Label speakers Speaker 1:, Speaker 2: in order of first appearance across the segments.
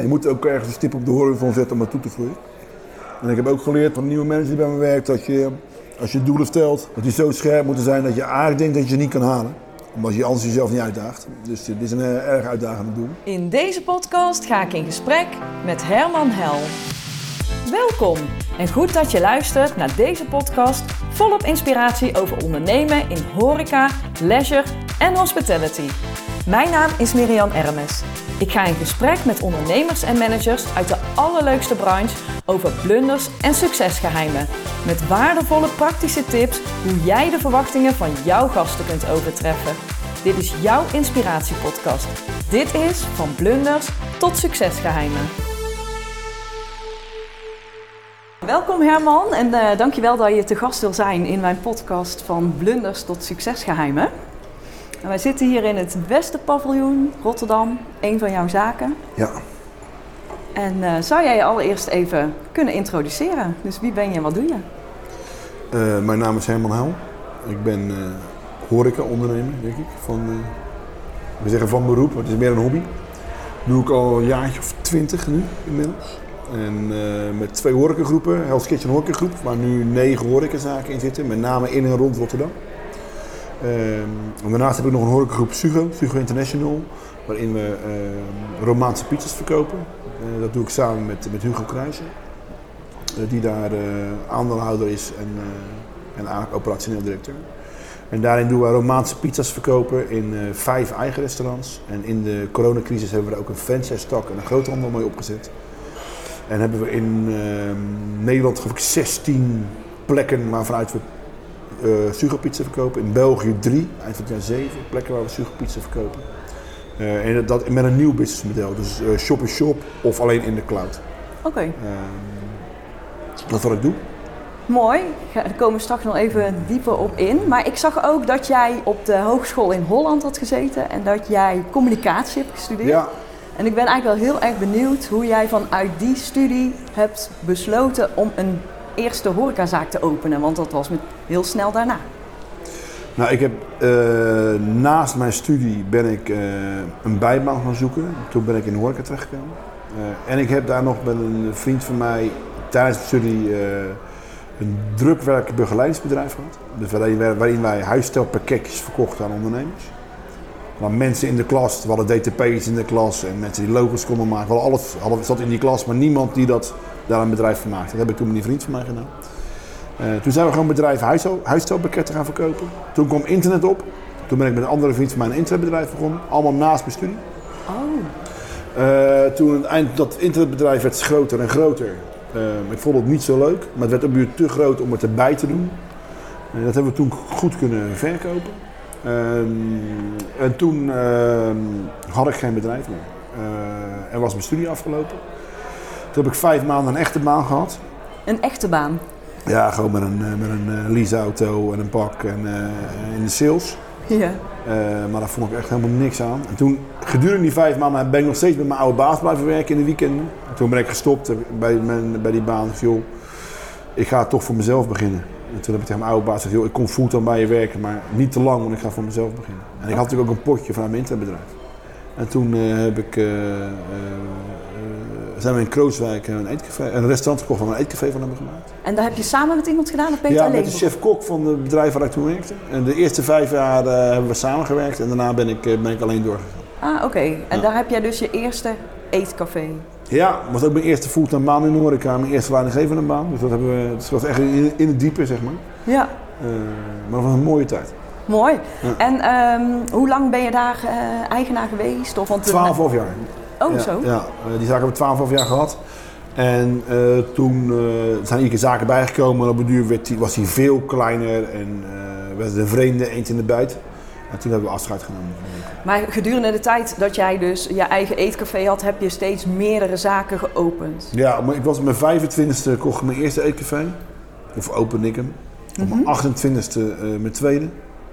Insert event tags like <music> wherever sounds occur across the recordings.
Speaker 1: Je moet ook ergens een stip op de horizon zetten om naartoe te groeien. En ik heb ook geleerd van nieuwe mensen die bij me werken dat je, als je doelen stelt, dat die zo scherp moeten zijn dat je eigenlijk denkt dat je ze niet kan halen. Omdat je anders jezelf niet uitdaagt. Dus dit is een eh, erg uitdagende doel.
Speaker 2: In deze podcast ga ik in gesprek met Herman Hel. Welkom en goed dat je luistert naar deze podcast volop inspiratie over ondernemen in horeca, leisure en hospitality. Mijn naam is Miriam Ermes. Ik ga in gesprek met ondernemers en managers uit de allerleukste branche over blunders en succesgeheimen. Met waardevolle praktische tips hoe jij de verwachtingen van jouw gasten kunt overtreffen. Dit is jouw inspiratiepodcast. Dit is van blunders tot succesgeheimen. Welkom Herman en uh, dankjewel dat je te gast wil zijn in mijn podcast van blunders tot succesgeheimen. En wij zitten hier in het Westenpaviljoen, Rotterdam, een van jouw zaken.
Speaker 1: Ja.
Speaker 2: En uh, zou jij je allereerst even kunnen introduceren? Dus wie ben je en wat doe je?
Speaker 1: Uh, mijn naam is Herman Hel. Ik ben uh, horeca-ondernemer, denk ik. Van, we zeggen van beroep, maar het is meer een hobby. Dat doe ik al een jaartje of twintig nu inmiddels. En met twee horecagroepen, Hell's Kitchen Horecagroep, waar nu negen horecazaken in zitten, met name in en rond Rotterdam. Um, daarnaast heb ik nog een horecagroep Sugo, Sugo International, waarin we uh, Romaanse pizzas verkopen. Uh, dat doe ik samen met, met Hugo Kruijsen, uh, die daar aandeelhouder is en, en eigenlijk operationeel directeur. En daarin doen we Romaanse pizza's verkopen in vijf eigen restaurants. En in de coronacrisis hebben we er ook een franchise-tak en een groothandel mee opgezet. En hebben we in ehm, Nederland geloof ik 16 plekken waaruit we uh, verkopen. In België drie, eind van het jaar zeven plekken waar we Sugo-pizza verkopen. Uh, en dat met een nieuw businessmodel, dus uh, shop-in-shop of alleen in de cloud.
Speaker 2: Oké. Okay.
Speaker 1: dat is wat ik doe.
Speaker 2: Mooi, daar komen we straks nog even dieper op in. Maar ik zag ook dat jij op de hogeschool in Holland had gezeten en dat jij communicatie hebt gestudeerd.
Speaker 1: Ja.
Speaker 2: En ik ben eigenlijk wel heel erg benieuwd hoe jij vanuit die studie hebt besloten om een eerste horecazaak te openen? Want dat was met heel snel daarna.
Speaker 1: Nou, ik heb uh, naast mijn studie ben ik uh, een bijbaan gaan zoeken. Toen ben ik in de horeca terechtgekomen. Uh, en ik heb daar nog met een vriend van mij tijdens de studie een drukwerk begeleidingsbedrijf gehad. Dus waarin, waarin wij huisstelpakketjes verkochten aan ondernemers. Maar mensen in de klas, we hadden DTP's in de klas en mensen die logos konden maken. We hadden alles hadden, zat in die klas, maar niemand die dat daar een bedrijf van maakte. Dat heb ik toen met die vriend van mij gedaan. Uh, toen zijn we gewoon bedrijven huisstelpakketten gaan verkopen. Toen kwam internet op. Toen ben ik met een andere vriend van mij een internetbedrijf begonnen. Allemaal naast mijn studie.
Speaker 2: Oh.
Speaker 1: Uh, toen eind, dat internetbedrijf werd groter en groter. Uh, ik vond het niet zo leuk, maar het werd op een te groot om het erbij te doen. dat hebben we toen goed kunnen verkopen. en toen ehm, had ik geen bedrijf meer. en was mijn studie afgelopen. Toen heb ik vijf maanden een echte baan gehad.
Speaker 2: Een echte baan?
Speaker 1: Ja, gewoon met een, met een uh, leaseauto en een pak en uh, in de sales.
Speaker 2: Ja.
Speaker 1: Uh, maar daar vond ik echt helemaal niks aan. En toen, gedurende die vijf maanden, ben ik nog steeds met mijn oude baas blijven werken in de weekenden. En toen ben ik gestopt bij, mijn, bij die baan. Ik joh, ik ga toch voor mezelf beginnen. En toen heb ik tegen mijn oude baas gezegd, joh, ik kom fulltime bij je werken, maar niet te lang, want ik ga voor mezelf beginnen. En ik had natuurlijk ook een potje vanuit mijn internetbedrijf. En toen heb ik zijn we in Krooswijk een, eetcafé, een restaurant gekocht waar we een eetcafé van hebben gemaakt.
Speaker 2: En daar heb je samen met iemand gedaan of ben je
Speaker 1: ja,
Speaker 2: alleen?
Speaker 1: met de chef-kok van het bedrijf waar ik toen werkte. En de eerste vijf jaar uh, hebben we samengewerkt en daarna ben ik, ben ik alleen doorgegaan.
Speaker 2: Ah, oké. Okay. En ja. daar heb jij dus je eerste eetcafé?
Speaker 1: Ja, dat was ook mijn eerste fulltime baan in horeca, mijn eerste leidinggevende baan. Dus dat, hebben we, dat was echt in, in het diepe, zeg maar.
Speaker 2: Ja.
Speaker 1: Uh, maar dat was een mooie tijd.
Speaker 2: Mooi. Ja. En um, hoe lang ben je daar uh, eigenaar geweest? Of, want
Speaker 1: Twaalf jaar.
Speaker 2: Oh,
Speaker 1: ja,
Speaker 2: zo?
Speaker 1: Ja, die zaak hebben we 12,5 jaar gehad. En uh, toen uh, zijn iedere zaken bijgekomen en op een duur werd die, was hij veel kleiner en uh, werd een vreemde eend in de buit. En toen hebben we afscheid genomen.
Speaker 2: Maar gedurende de tijd dat jij dus je eigen eetcafé had, heb je steeds meerdere zaken geopend?
Speaker 1: Ja, maar ik was op mijn 25e kocht ik mijn eerste eetcafé. Of opende ik hem. Op mijn 28e mijn tweede.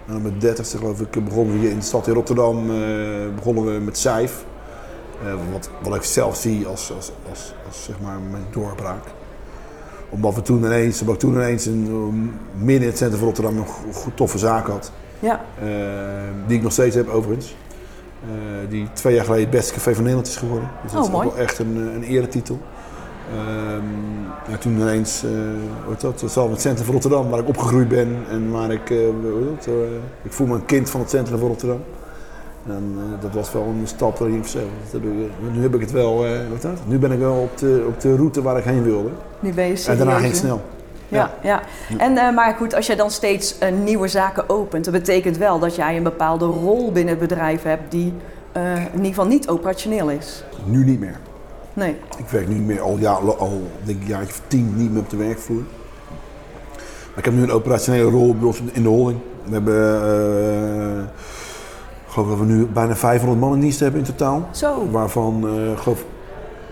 Speaker 1: En op mijn 30e geloof ik begonnen we hier in de stad in Rotterdam begonnen we met Zijf. Uh, wat, wat ik zelf zie als, als, als, als, zeg maar mijn doorbraak. Omdat we toen ineens, omdat ik toen ineens een, midden in het centrum van Rotterdam nog goed toffe zaak had.
Speaker 2: Ja.
Speaker 1: Uh, die ik nog steeds heb overigens. Eh, die twee jaar geleden het beste café van Nederland is geworden. Dus dat
Speaker 2: Oh,
Speaker 1: is
Speaker 2: mooi.
Speaker 1: ook wel echt een, eh, een eretitel. Ehm, toen ineens, eh hoe heet dat, het het centrum van Rotterdam, waar ik opgegroeid ben en waar ik, eh, dat, eh, ik voel me een kind van het centrum van Rotterdam. En eh, dat was wel een stap dat ik je- nu heb ik het wel, eh, heet dat? nu ben ik wel op de, op de route waar ik heen wilde.
Speaker 2: Nu ben je
Speaker 1: En daarna ging het snel.
Speaker 2: Ja, ja. En, eh, maar goed, als jij dan steeds nieuwe zaken opent, dat betekent wel dat jij een bepaalde rol binnen het bedrijf hebt die in ieder geval niet operationeel is.
Speaker 1: Nu niet meer.
Speaker 2: Nee.
Speaker 1: Ik werk nu meer al, ja, al denk ik, jaartje of tien niet meer op de werkvloer. Maar ik heb nu een operationele rol in de holding. We hebben, ik geloof dat we nu bijna 500 man in dienst hebben in totaal.
Speaker 2: Zo.
Speaker 1: Waarvan, ik geloof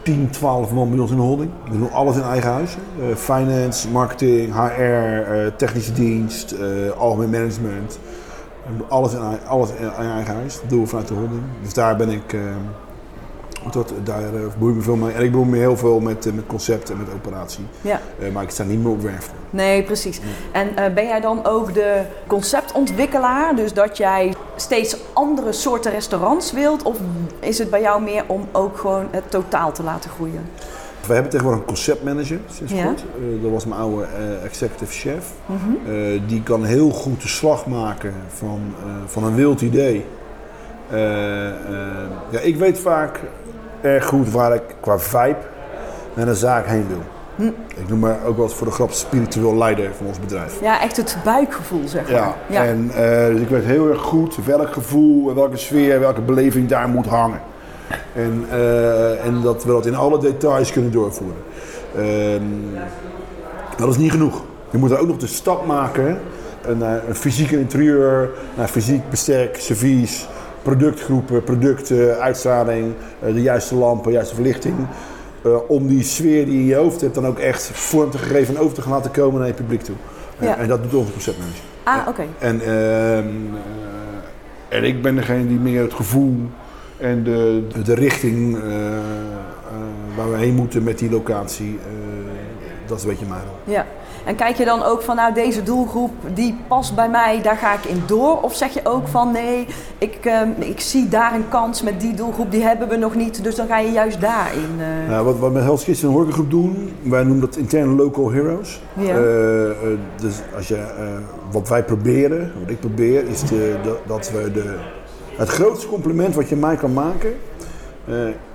Speaker 1: 10, 12 man bij ons in de holding. We doen alles in eigen huis. Eh, finance, marketing, HR, eh, technische dienst, algemeen management. We doen alles in, alles in eigen huis. Dat doen we vanuit de holding. Dus daar ben ik... dat, daar bemoei ik me veel mee. En ik bemoei me heel veel met, eh, met concept en met operatie.
Speaker 2: Ja.
Speaker 1: Eh, maar ik sta niet meer op werkvloer.
Speaker 2: Nee, precies. En ben jij dan ook de conceptontwikkelaar? Dus dat jij steeds andere soorten restaurants wilt? Of is het bij jou meer om ook gewoon het totaal te laten groeien?
Speaker 1: We hebben tegenwoordig een conceptmanager sinds
Speaker 2: Ja.
Speaker 1: kort. Dat was mijn oude executive chef. Eh, die kan heel goed de slag maken van, van een wild idee. Ja, ik weet vaak erg goed waar ik qua vibe naar een zaak heen wil. Ik noem me ook wel eens voor de grap spiritueel leider van ons bedrijf.
Speaker 2: Ja, echt het buikgevoel, zeg maar.
Speaker 1: Ja, en eh, dus ik weet heel erg goed welk gevoel, welke sfeer, welke beleving daar moet hangen. En, eh, en dat we dat in alle details kunnen doorvoeren. Ehm, dat is niet genoeg. Je moet er ook nog de stap maken naar een fysiek interieur, naar fysiek bestek, servies, productgroepen, producten, uitstraling, eh, de juiste lampen, de juiste verlichting. Eh, om die sfeer die je in je hoofd hebt dan ook echt vorm te geven en over te gaan laten komen naar je publiek toe.
Speaker 2: Ja.
Speaker 1: En dat doet onze conceptmanager.
Speaker 2: Ah, oké.
Speaker 1: En, ehm, eh, en ik ben degene die meer het gevoel en de, de, richting waar we heen moeten met die locatie, dat is een beetje mijn rol.
Speaker 2: Ja. En kijk je dan ook van, nou, deze doelgroep, die past bij mij, daar ga ik in door? Of zeg je ook van, nee, ik, ehm, ik zie daar een kans met die doelgroep, die hebben we nog niet, dus dan ga je juist daarin. eh
Speaker 1: Nou, wat we met Hell's Kitchen Horecagroep doen, wij noemen dat interne local heroes.
Speaker 2: Ja.
Speaker 1: Eh, eh, dus als je, wat wij proberen, wat ik probeer, is de, de- dat we de, het grootste compliment wat je mij kan maken,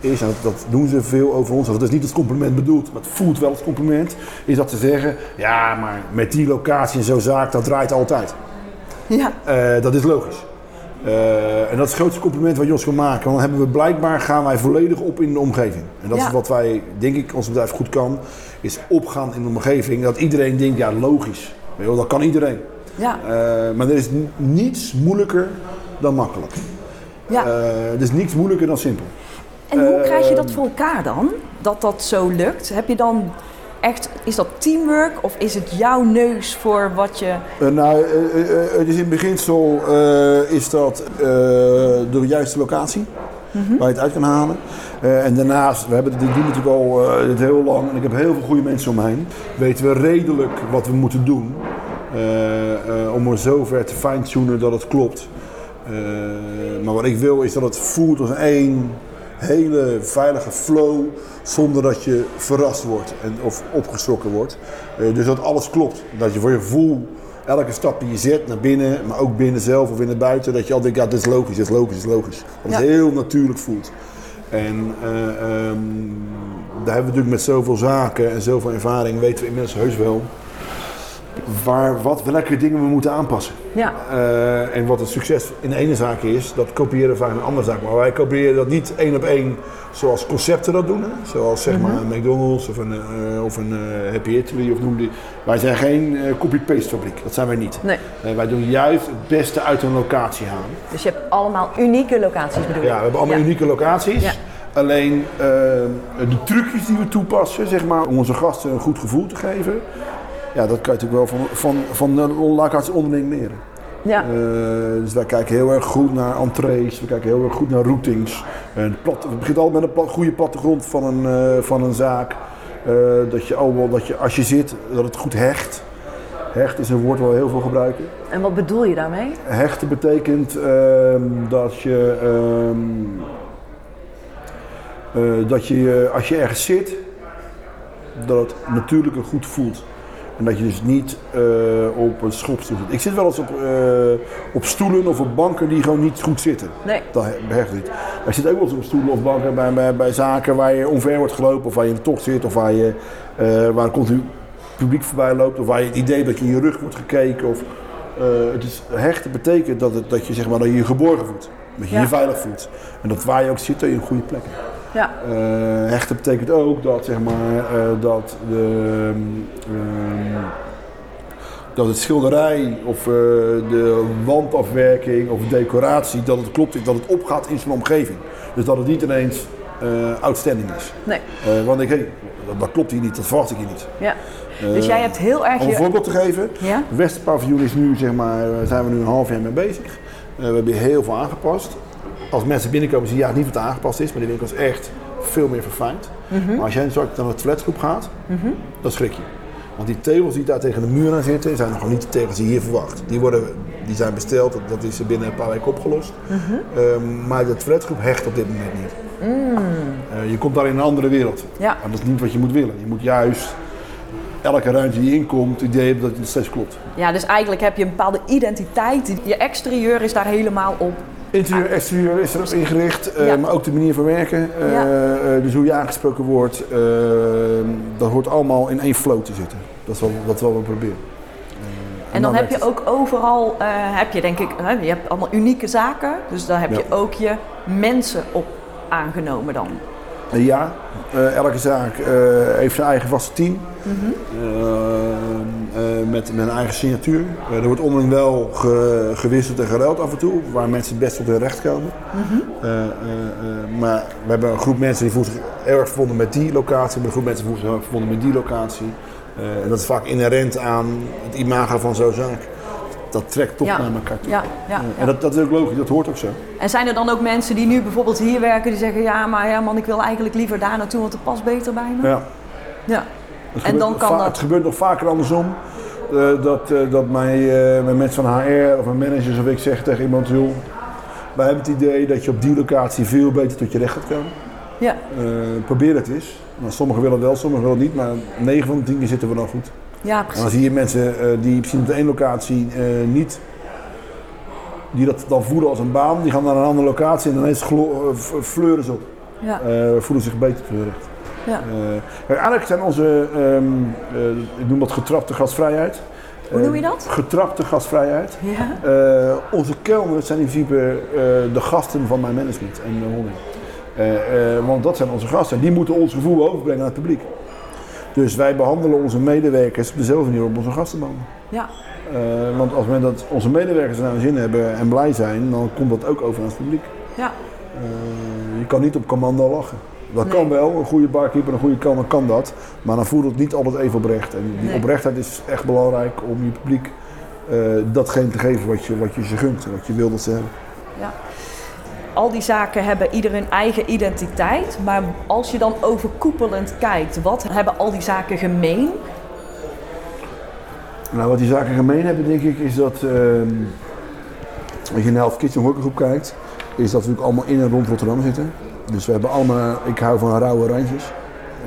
Speaker 1: is, en dat, doen ze veel over ons, dat is niet als compliment bedoeld, maar het voelt wel als compliment, is dat ze zeggen, ja, maar met die locatie en zo'n zaak, dat draait altijd.
Speaker 2: ja.
Speaker 1: Eh, dat is logisch. Eh, en dat is het grootste compliment wat je ons kan maken. Want dan hebben we blijkbaar gaan wij volledig op in de omgeving. En dat
Speaker 2: Ja.
Speaker 1: is wat wij, denk ik, ons bedrijf goed kan. Is opgaan in de omgeving. Dat iedereen denkt, ja logisch. Weet je dat kan iedereen.
Speaker 2: Ja,
Speaker 1: Eh, maar er is niets moeilijker dan makkelijk.
Speaker 2: ja.
Speaker 1: Eh, er is niets moeilijker dan simpel.
Speaker 2: En hoe krijg je dat
Speaker 1: ehm,
Speaker 2: voor elkaar dan? Dat dat zo lukt? Heb je dan echt, is dat teamwork of is het jouw neus voor wat je...
Speaker 1: Eh, nou, eh, eh, het is in beginsel is dat eh, de juiste locatie waar je het uit kan halen. En daarnaast, we hebben dit doen natuurlijk al dit heel lang en ik heb heel veel goede mensen om me heen. Weten we redelijk wat we moeten doen om er zover te fine-tunen dat het klopt. Maar wat ik wil is dat het voelt als één hele veilige flow zonder dat je verrast wordt en, of opgeschrokken wordt. Eh, dus dat alles klopt. Dat je voor je gevoel elke stap die je zet naar binnen, maar ook binnen zelf of in het buiten, dat je altijd denkt, ja, dit is logisch, dit is logisch, dit is logisch. Dat het heel natuurlijk voelt. En eh, ehm, daar hebben we natuurlijk met zoveel zaken en zoveel ervaring, weten we inmiddels heus wel waar, wat, welke dingen we moeten aanpassen.
Speaker 2: Ja,
Speaker 1: Eh, en wat een succes in de ene zaak is, dat kopiëren we vaak in een andere zaak. Maar wij kopiëren dat niet één op één zoals concepten dat doen. Hè? Zoals zeg maar een McDonald's of een, eh, of een eh, Happy Italy of noem die. Wij zijn geen copy-paste fabriek, dat zijn wij niet.
Speaker 2: nee.
Speaker 1: Wij doen juist het beste uit een locatie halen.
Speaker 2: Dus je hebt allemaal unieke locaties bedoel je?
Speaker 1: Ja, we hebben allemaal
Speaker 2: Ja.
Speaker 1: unieke locaties.
Speaker 2: Ja.
Speaker 1: Alleen de trucjes die we toepassen, zeg maar, om onze gasten een goed gevoel te geven. Ja, dat kan je natuurlijk wel van, van, van de locatie onderling leren.
Speaker 2: Ja.
Speaker 1: Eh, dus wij kijken heel erg goed naar entrees, we kijken heel erg goed naar routings. En plat, het begint altijd met een plat- goede plattegrond van een, eh, van een zaak. Eh, dat je allemaal, dat je als je zit, dat het goed hecht. Hecht is een woord waar we heel veel gebruiken.
Speaker 2: En wat bedoel je daarmee?
Speaker 1: Hechten betekent ehm, dat je, ehm, eh, dat je eh, als je ergens zit, dat het natuurlijker goed voelt. En dat je dus niet eh, op een schopstoel zit. Ik zit wel eens op, eh, op stoelen of op banken die gewoon niet goed zitten.
Speaker 2: Nee.
Speaker 1: Dat behecht niet. Maar je zit ook wel eens op stoelen of banken bij, bij, bij zaken waar je onver wordt gelopen. Of waar je in de tocht zit. Of waar, je, eh waar continu publiek voorbij loopt. Of waar je het idee dat je in je rug wordt gekeken. Of, het is, hechten betekent dat, het, dat je je zeg maar, dat je je geborgen voelt. Dat je
Speaker 2: Ja.
Speaker 1: je veilig voelt. En dat waar je ook zit, dat je een goede plek hebt.
Speaker 2: Ja.
Speaker 1: Eh, hechten betekent ook dat, zeg maar, eh, dat, de, ehm, dat het schilderij of eh, de wandafwerking of decoratie, dat het klopt, dat het opgaat in zijn omgeving. Dus dat het niet ineens eh outstanding is.
Speaker 2: Nee.
Speaker 1: Want ik, hey, dat, dat klopt hier niet, dat verwacht ik hier niet.
Speaker 2: Ja. Dus jij hebt heel erg
Speaker 1: Om een voorbeeld te geven,
Speaker 2: Ja?
Speaker 1: Westerpaviljoen is nu, zeg maar, zijn we nu een half jaar mee bezig. We hebben heel veel aangepast. Als mensen binnenkomen zie je eigenlijk niet wat aangepast is, maar die winkel is echt veel meer verfijnd.
Speaker 2: Mhm.
Speaker 1: Maar als jij straks naar de toiletgroep gaat, dan schrik je. Want die tegels die daar tegen de muur aan zitten, zijn nog gewoon niet de tegels die je hier verwacht. Die, worden, die zijn besteld, dat- is binnen een paar weken opgelost.
Speaker 2: Mhm.
Speaker 1: Ehm, maar de toiletgroep hecht op dit moment niet. Eh, je komt daar in een andere wereld.
Speaker 2: Mm. Ja.
Speaker 1: En dat is niet wat je moet willen. Je moet juist elke ruimte die je inkomt, het idee hebben dat het steeds klopt.
Speaker 2: ja, dus eigenlijk heb je een bepaalde identiteit. Je exterieur is daar helemaal op.
Speaker 1: Interieur, exterieur is erop ingericht, eh,
Speaker 2: Ja.
Speaker 1: maar ook de manier van werken. eh,
Speaker 2: Ja.
Speaker 1: eh, dus hoe je aangesproken wordt, eh, dat hoort allemaal in één flow te zitten. Dat is is wat we proberen. Eh,
Speaker 2: En dan heb
Speaker 1: werkt
Speaker 2: je
Speaker 1: het.
Speaker 2: ook overal, eh, heb je denk ik, je hebt allemaal unieke zaken. Dus daar heb
Speaker 1: Ja.
Speaker 2: je ook je mensen op aangenomen dan.
Speaker 1: Eh, Ja, eh, elke zaak eh, heeft zijn eigen vaste team. Eh, eh, met, met een eigen signatuur. Eh, er wordt onderling wel ge- gewisseld en geruild af en toe, waar mensen het best op hun recht komen. Eh, eh, eh, maar we hebben een groep mensen die voelt zich heel erg verbonden met die locatie. We hebben een groep mensen die voelt zich heel erg verbonden met die locatie. Eh, en dat is vaak inherent aan het imago van zo'n zaak. Dat trekt toch
Speaker 2: Ja.
Speaker 1: naar elkaar toe.
Speaker 2: Ja, ja,
Speaker 1: Eh,
Speaker 2: ja.
Speaker 1: En dat, dat is ook logisch, dat hoort ook zo.
Speaker 2: En zijn er dan ook mensen die nu bijvoorbeeld hier werken, die zeggen: Ja, maar Herman, ik wil eigenlijk liever daar naartoe, want het past beter bij me?
Speaker 1: Ja.
Speaker 2: Ja.
Speaker 1: Het
Speaker 2: En
Speaker 1: gebeurt
Speaker 2: dan
Speaker 1: nog
Speaker 2: kan dat-
Speaker 1: Het gebeurt nog vaker andersom. eh, dat, eh, dat mij, eh, mijn mensen van HR of mijn managers of ik zeg tegen iemand, joh, wij hebben het idee dat je op die locatie veel beter tot je recht gaat komen.
Speaker 2: Ja.
Speaker 1: Probeer het eens. Nou, sommigen willen het wel, sommigen willen het niet, maar 9 van de 10 keer zitten we dan goed.
Speaker 2: Ja,
Speaker 1: En
Speaker 2: precies.
Speaker 1: dan zie je mensen die misschien op de ene locatie niet, die dat dan voelen als een baan, die gaan naar een andere locatie en ineens eh, v- fleuren ze op.
Speaker 2: Ja.
Speaker 1: Voelen zich beter tot hun recht.
Speaker 2: Ja.
Speaker 1: Eh, eigenlijk zijn onze, ehm, eh, ik noem dat getrapte gasvrijheid.
Speaker 2: Hoe
Speaker 1: Eh,
Speaker 2: noem je dat?
Speaker 1: Getrapte gasvrijheid.
Speaker 2: Ja.
Speaker 1: Eh, onze kelners zijn in principe eh, de gasten van mijn management en de holding. Eh, eh, want dat zijn onze gasten en die moeten ons gevoel overbrengen aan het publiek. Dus wij behandelen onze medewerkers op dezelfde manier op onze gasten behandelen.
Speaker 2: Ja.
Speaker 1: Eh, want als we dat onze medewerkers er naar zin hebben en blij zijn, dan komt dat ook over aan het publiek.
Speaker 2: Ja.
Speaker 1: Eh, je kan niet op commando lachen. Dat
Speaker 2: Nee.
Speaker 1: kan wel, een goede barkeeper, een goede kelner kan dat. Maar dan voelt het niet altijd even oprecht. En die
Speaker 2: Nee.
Speaker 1: oprechtheid is echt belangrijk om je publiek eh, datgene te geven wat je, wat je ze gunt. Wat je wil dat ze hebben.
Speaker 2: ja. Al die zaken hebben ieder hun eigen identiteit. Maar als je dan overkoepelend kijkt, wat hebben al die zaken gemeen?
Speaker 1: Nou, wat die zaken gemeen hebben, denk ik, is dat... ehm, als je naar Health Kitchen Hockeygroep kijkt, is dat we natuurlijk allemaal in en rond Rotterdam zitten. Dus we hebben allemaal, ik hou van rauwe randjes.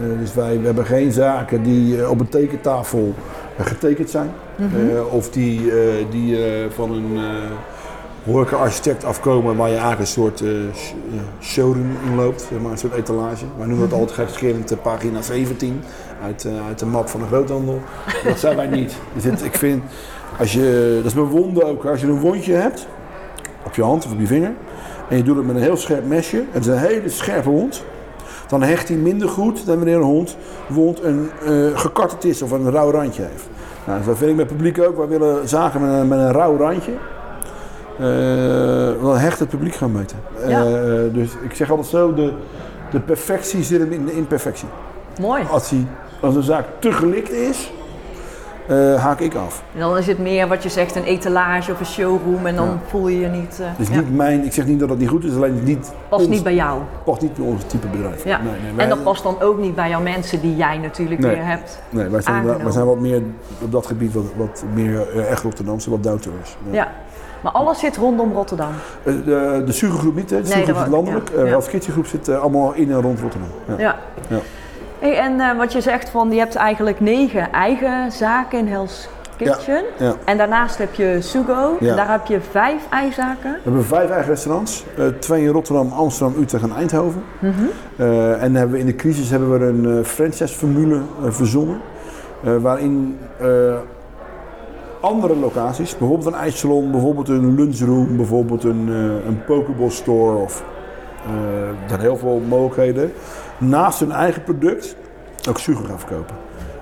Speaker 1: Eh, dus wij we hebben geen zaken die eh, op een tekentafel getekend zijn. Eh, of die, die van een horeca-architect afkomen waar je eigenlijk een soort showroom in loopt. Zeg maar, een soort etalage. Wij noemen dat altijd gekscherend pagina 17 uit, uit de map van de groothandel. Dat zijn wij niet. <laughs> Dus het, ik vind, als je, dat is mijn wonden ook. Als je een wondje hebt, op je hand of op je vinger, en je doet het met een heel scherp mesje, het is een hele scherpe wond, dan hecht hij minder goed dan wanneer een hond wond een gekarterd is of een rauw randje heeft. Nou, dat vind ik met het publiek ook. Wij willen zaken met een, met een rauw randje. Eh, dan hecht het publiek beter.
Speaker 2: Ja.
Speaker 1: Eh, dus ik zeg altijd zo, de, de perfectie zit hem in de imperfectie.
Speaker 2: Mooi.
Speaker 1: Als, hij, als een zaak te gelikt is, eh, haak ik af.
Speaker 2: En dan is het meer wat je zegt, een etalage of een showroom en dan
Speaker 1: Ja.
Speaker 2: voel je je niet... eh,
Speaker 1: Dus
Speaker 2: ja.
Speaker 1: niet mijn, ik zeg niet dat dat niet goed is, alleen niet,
Speaker 2: Past
Speaker 1: ons-
Speaker 2: niet bij jou.
Speaker 1: past niet bij ons type bedrijf.
Speaker 2: Ja.
Speaker 1: Nee, nee,
Speaker 2: En dat past dan ook niet bij jouw mensen die jij natuurlijk
Speaker 1: Nee.
Speaker 2: weer hebt.
Speaker 1: Nee, wij zijn, wij zijn wat meer op dat gebied wat, wat meer eh, echt Rotterdamse, wat earth.
Speaker 2: Ja. Maar alles zit rondom Rotterdam.
Speaker 1: Eh, De, de Sugergroep niet, hè? de Sugergroep zit landelijk.
Speaker 2: ja.
Speaker 1: Eh
Speaker 2: Ja.
Speaker 1: Health Kitchen Groep zit allemaal in en rond Rotterdam. Ja.
Speaker 2: Ja.
Speaker 1: Ja.
Speaker 2: Hey, en eh, wat je zegt van, je hebt eigenlijk negen eigen zaken in Hell's Kitchen.
Speaker 1: Ja.
Speaker 2: En daarnaast heb je Sugo.
Speaker 1: Ja.
Speaker 2: En daar heb je vijf eizaken.
Speaker 1: We hebben vijf eigen restaurants. eh, twee in Rotterdam, Amsterdam, Utrecht en Eindhoven.
Speaker 2: Mhm.
Speaker 1: Eh, en hebben we in de crisis hebben we een eh, franchise-formule verzonnen. waarin andere locaties, bijvoorbeeld een ijssalon, bijvoorbeeld een lunchroom, bijvoorbeeld een, uh, een Pokeball store of er zijn heel veel mogelijkheden. Naast hun eigen product ook sugar gaan verkopen.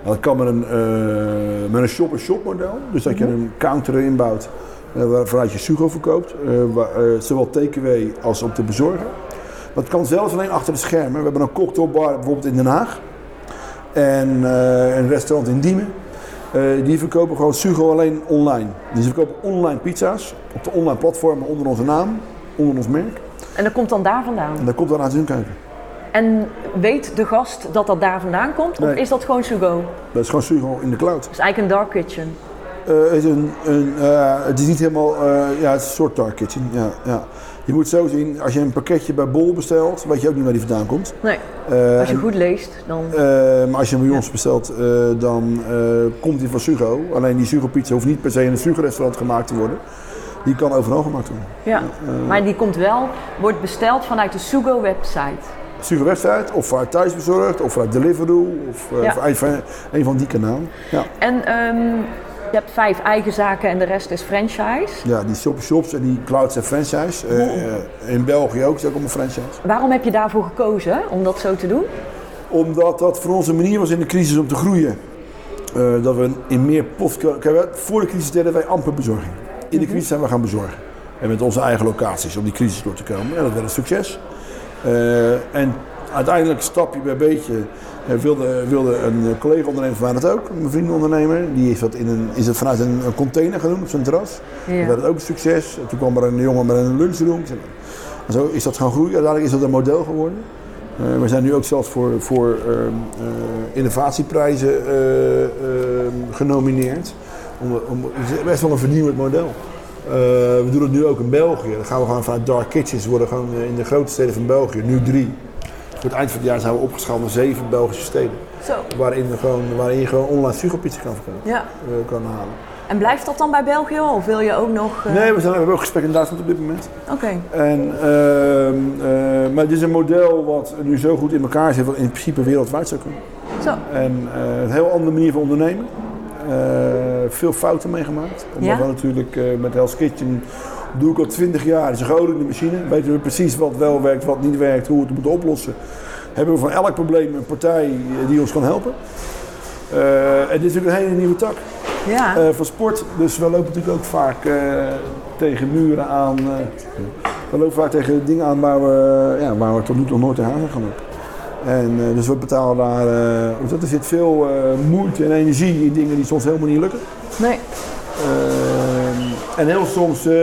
Speaker 1: Nou, dat kan met een, eh, met een shop-in-shop model. Dus dat je een counter erin bouwt eh, waar- waaruit je sugo verkoopt. waar, eh, zowel takeaway als om te bezorgen. Dat kan zelfs alleen achter de schermen. We hebben een cocktailbar bijvoorbeeld in Den Haag. En een restaurant in Diemen. Die verkopen gewoon Sugo alleen online. Dus ze verkopen online pizza's op de online platformen onder onze naam, onder ons merk.
Speaker 2: En dat komt dan daar vandaan.
Speaker 1: En dat komt dan uit hun keuken.
Speaker 2: En weet de gast dat dat daar vandaan komt? Of is dat gewoon Sugo?
Speaker 1: Dat is gewoon Sugo in de cloud.
Speaker 2: Het is eigenlijk een dark kitchen.
Speaker 1: Eh, het, is een, een, eh, het is niet helemaal, eh, ja, het is een soort dark kitchen. Ja, ja. Je moet zo zien, als je een pakketje bij Bol bestelt, weet je ook niet waar die vandaan komt.
Speaker 2: Nee, als je
Speaker 1: en-
Speaker 2: goed leest, dan...
Speaker 1: Maar als je hem bij ons bestelt, dan komt hij van Sugo. Alleen die Sugo pizza hoeft niet per se in een Sugo restaurant gemaakt te worden. Die kan overal gemaakt worden.
Speaker 2: Ja, maar die komt wel, wordt besteld vanuit de Sugo
Speaker 1: Sugo website, of vanuit thuis bezorgd, of vanuit Deliveroo, of eh,
Speaker 2: Ja.
Speaker 1: of een van die kanalen. Ja,
Speaker 2: En ehm, je hebt vijf eigen zaken en de rest is franchise.
Speaker 1: ja die shop shops en die clouds en franchise. Eh, eh, in België ook, is ook allemaal franchise.
Speaker 2: Waarom heb je daarvoor gekozen om dat zo te doen?
Speaker 1: Omdat dat voor ons een manier was in de crisis om te groeien. Dat we in meer post... Voor de crisis deden wij amper bezorging. In de crisis zijn we gaan bezorgen. En met onze eigen locaties om die crisis door te komen. En dat werd een succes. Eh, en uiteindelijk, stapje bij beetje, eh, wilde, wilde een collega-ondernemer van mij dat ook. Mijn vriendenondernemer. Die is dat, in een, is dat vanuit een, container gaan doen op zijn terras.
Speaker 2: Ja.
Speaker 1: Dat werd het ook een succes. En toen kwam er een jongen met een lunchroom. En zo is dat gaan groeien. Uiteindelijk is dat een model geworden. Eh, we zijn nu ook zelfs voor, voor ehm, eh, innovatieprijzen eh, ehm, genomineerd. Om, om, het is best wel een vernieuwend model. Eh, we doen het nu ook in België. Dan gaan we gewoon vanuit dark kitchens worden gewoon eh, in de grote steden van België. Nu drie. Voor het eind van het jaar zijn we opgeschaald naar zeven Belgische steden.
Speaker 2: Zo.
Speaker 1: Waarin, gewoon, waarin je gewoon online sugarpizza kan.
Speaker 2: Ja.
Speaker 1: eh, kan halen.
Speaker 2: En blijft dat dan bij België of wil je ook nog...
Speaker 1: Nee, we, zijn, we hebben ook gesprek in Duitsland op dit moment.
Speaker 2: Oké.
Speaker 1: En, ehm, eh, maar het is een model wat nu zo goed in elkaar zit, wat in principe wereldwijd zou kunnen.
Speaker 2: Zo.
Speaker 1: En een heel andere manier van ondernemen. Veel fouten meegemaakt. Omdat
Speaker 2: Ja?
Speaker 1: we natuurlijk eh, met Hell's Kitchen doe ik al twintig jaar. Het is een geoliede machine. Weten we precies wat wel werkt, wat niet werkt, hoe we het moeten oplossen. Hebben we van elk probleem een partij eh, die ons kan helpen. Eh, en dit is natuurlijk een hele nieuwe tak
Speaker 2: Ja.
Speaker 1: eh, van sport. Dus we lopen natuurlijk ook vaak eh, tegen muren aan. eh, we lopen vaak tegen dingen aan waar we, ja, waar we tot nu toe nog nooit tegenaan zijn gaan lopen. En, eh, dus we betalen daar. eh, hoe dat, er zit veel eh, moeite en energie in dingen die soms helemaal niet lukken.
Speaker 2: Nee.
Speaker 1: Eh, en heel soms eh,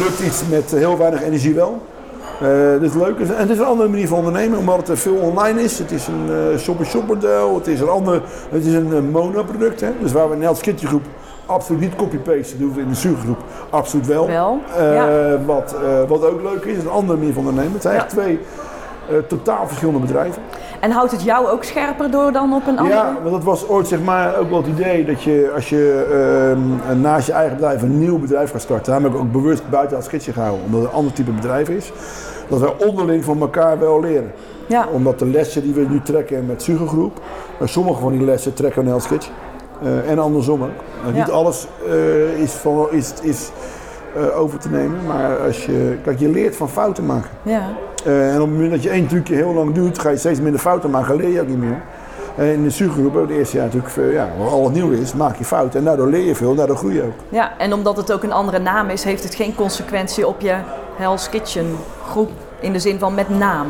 Speaker 1: lukt iets met heel weinig energie wel. Eh dat is leuk. En het is een andere manier van ondernemen, omdat het veel online is. Het is een eh, shop-in-shop model. Het is een ander, het is een eh, monoproduct. Hè? Dus waar we in Nels Kitchen Groep absoluut niet copy-pasten doen, we in de Zuurgroep absoluut wel.
Speaker 2: Wel,
Speaker 1: Eh,
Speaker 2: ja.
Speaker 1: wat, eh, wat ook leuk is, is een andere manier van ondernemen. Het zijn
Speaker 2: Ja.
Speaker 1: echt twee eh, totaal verschillende bedrijven.
Speaker 2: En houdt het jou ook scherper door dan op een andere?
Speaker 1: Ja, want dat was ooit zeg maar ook wel het idee dat je als je ehm, naast je eigen bedrijf een nieuw bedrijf gaat starten. Daarom heb ik ook bewust buiten als gidsje gehouden, omdat het een ander type bedrijf is. Dat wij onderling van elkaar wel leren.
Speaker 2: Ja.
Speaker 1: Omdat de lessen die we nu trekken met Sugo Groep, eh, sommige van die lessen trekken we naar Skitch. Uh, en andersom ook. Uh,
Speaker 2: Ja.
Speaker 1: Niet alles is, van, is, is over te nemen, maar als je, kijk, je leert van fouten maken.
Speaker 2: Ja.
Speaker 1: Uh, en op het moment dat je één trucje heel lang doet, ga je steeds minder fouten maken, leer je ook niet meer. En in de Sugo Groep, het eerste jaar natuurlijk, uh, ja, waar al het nieuw is, maak je fouten en daardoor leer je veel, daardoor groei je ook.
Speaker 2: Ja, en omdat het ook een andere naam is, heeft het geen consequentie op je Hell's Kitchen groep in de zin van met naam.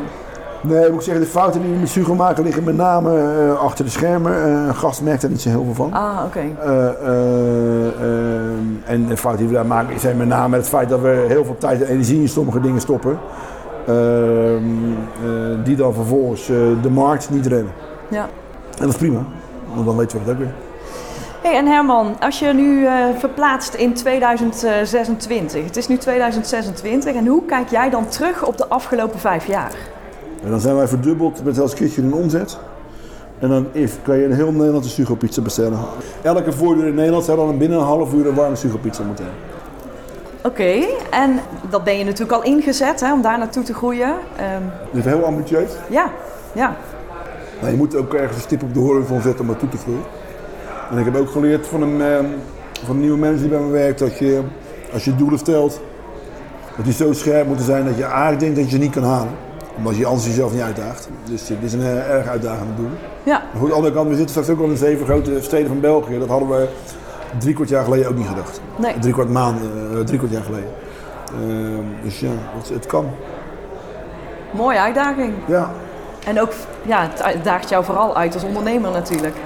Speaker 1: Nee, moet ik zeggen, de fouten die we met Sugo maken liggen met name eh, achter de schermen. Eh, een gast merkt er niet zo heel veel van.
Speaker 2: Ah, oké.
Speaker 1: Eh, eh, eh, en de fouten die we daar maken zijn met name het feit dat we heel veel tijd en energie in sommige dingen stoppen. Ehm, eh, die dan vervolgens eh, de markt niet redden.
Speaker 2: Ja.
Speaker 1: En dat is prima, want dan weten we het ook weer.
Speaker 2: Hey, en Herman, als je nu eh, verplaatst in 2026, het is nu 2026, en hoe kijk jij dan terug op de afgelopen vijf jaar?
Speaker 1: En dan zijn wij verdubbeld met als kitchen in omzet. En dan kan je in heel Nederland een Sugo pizza bestellen. Elke voordeur in Nederland zou dan binnen een half uur een warme Sugo pizza moeten hebben.
Speaker 2: Oké, en dat ben je natuurlijk al ingezet hè, om daar naartoe te groeien. Ehm,
Speaker 1: Dit is heel ambitieus.
Speaker 2: ja, ja,
Speaker 1: Maar je moet ook ergens een stip op de horizon zetten om naartoe te groeien. En ik heb ook geleerd van een, ehm, van een nieuwe manager die bij me werkt dat je, als je doelen stelt, dat die zo scherp moeten zijn dat je eigenlijk denkt dat je ze niet kan halen. Omdat je anders jezelf niet uitdaagt. Dus dit is een eh, erg uitdagend doel.
Speaker 2: ja.
Speaker 1: Maar goed, aan de andere kant, we zitten straks ook al in zeven grote steden van België. Dat hadden we drie kwart jaar geleden ook niet gedacht.
Speaker 2: Nee.
Speaker 1: Drie kwart maand, eh, drie kwart jaar geleden. Ehm, dus ja, het, het kan.
Speaker 2: Mooie uitdaging.
Speaker 1: Ja.
Speaker 2: En ook, ja, het daagt jou vooral uit als ondernemer natuurlijk.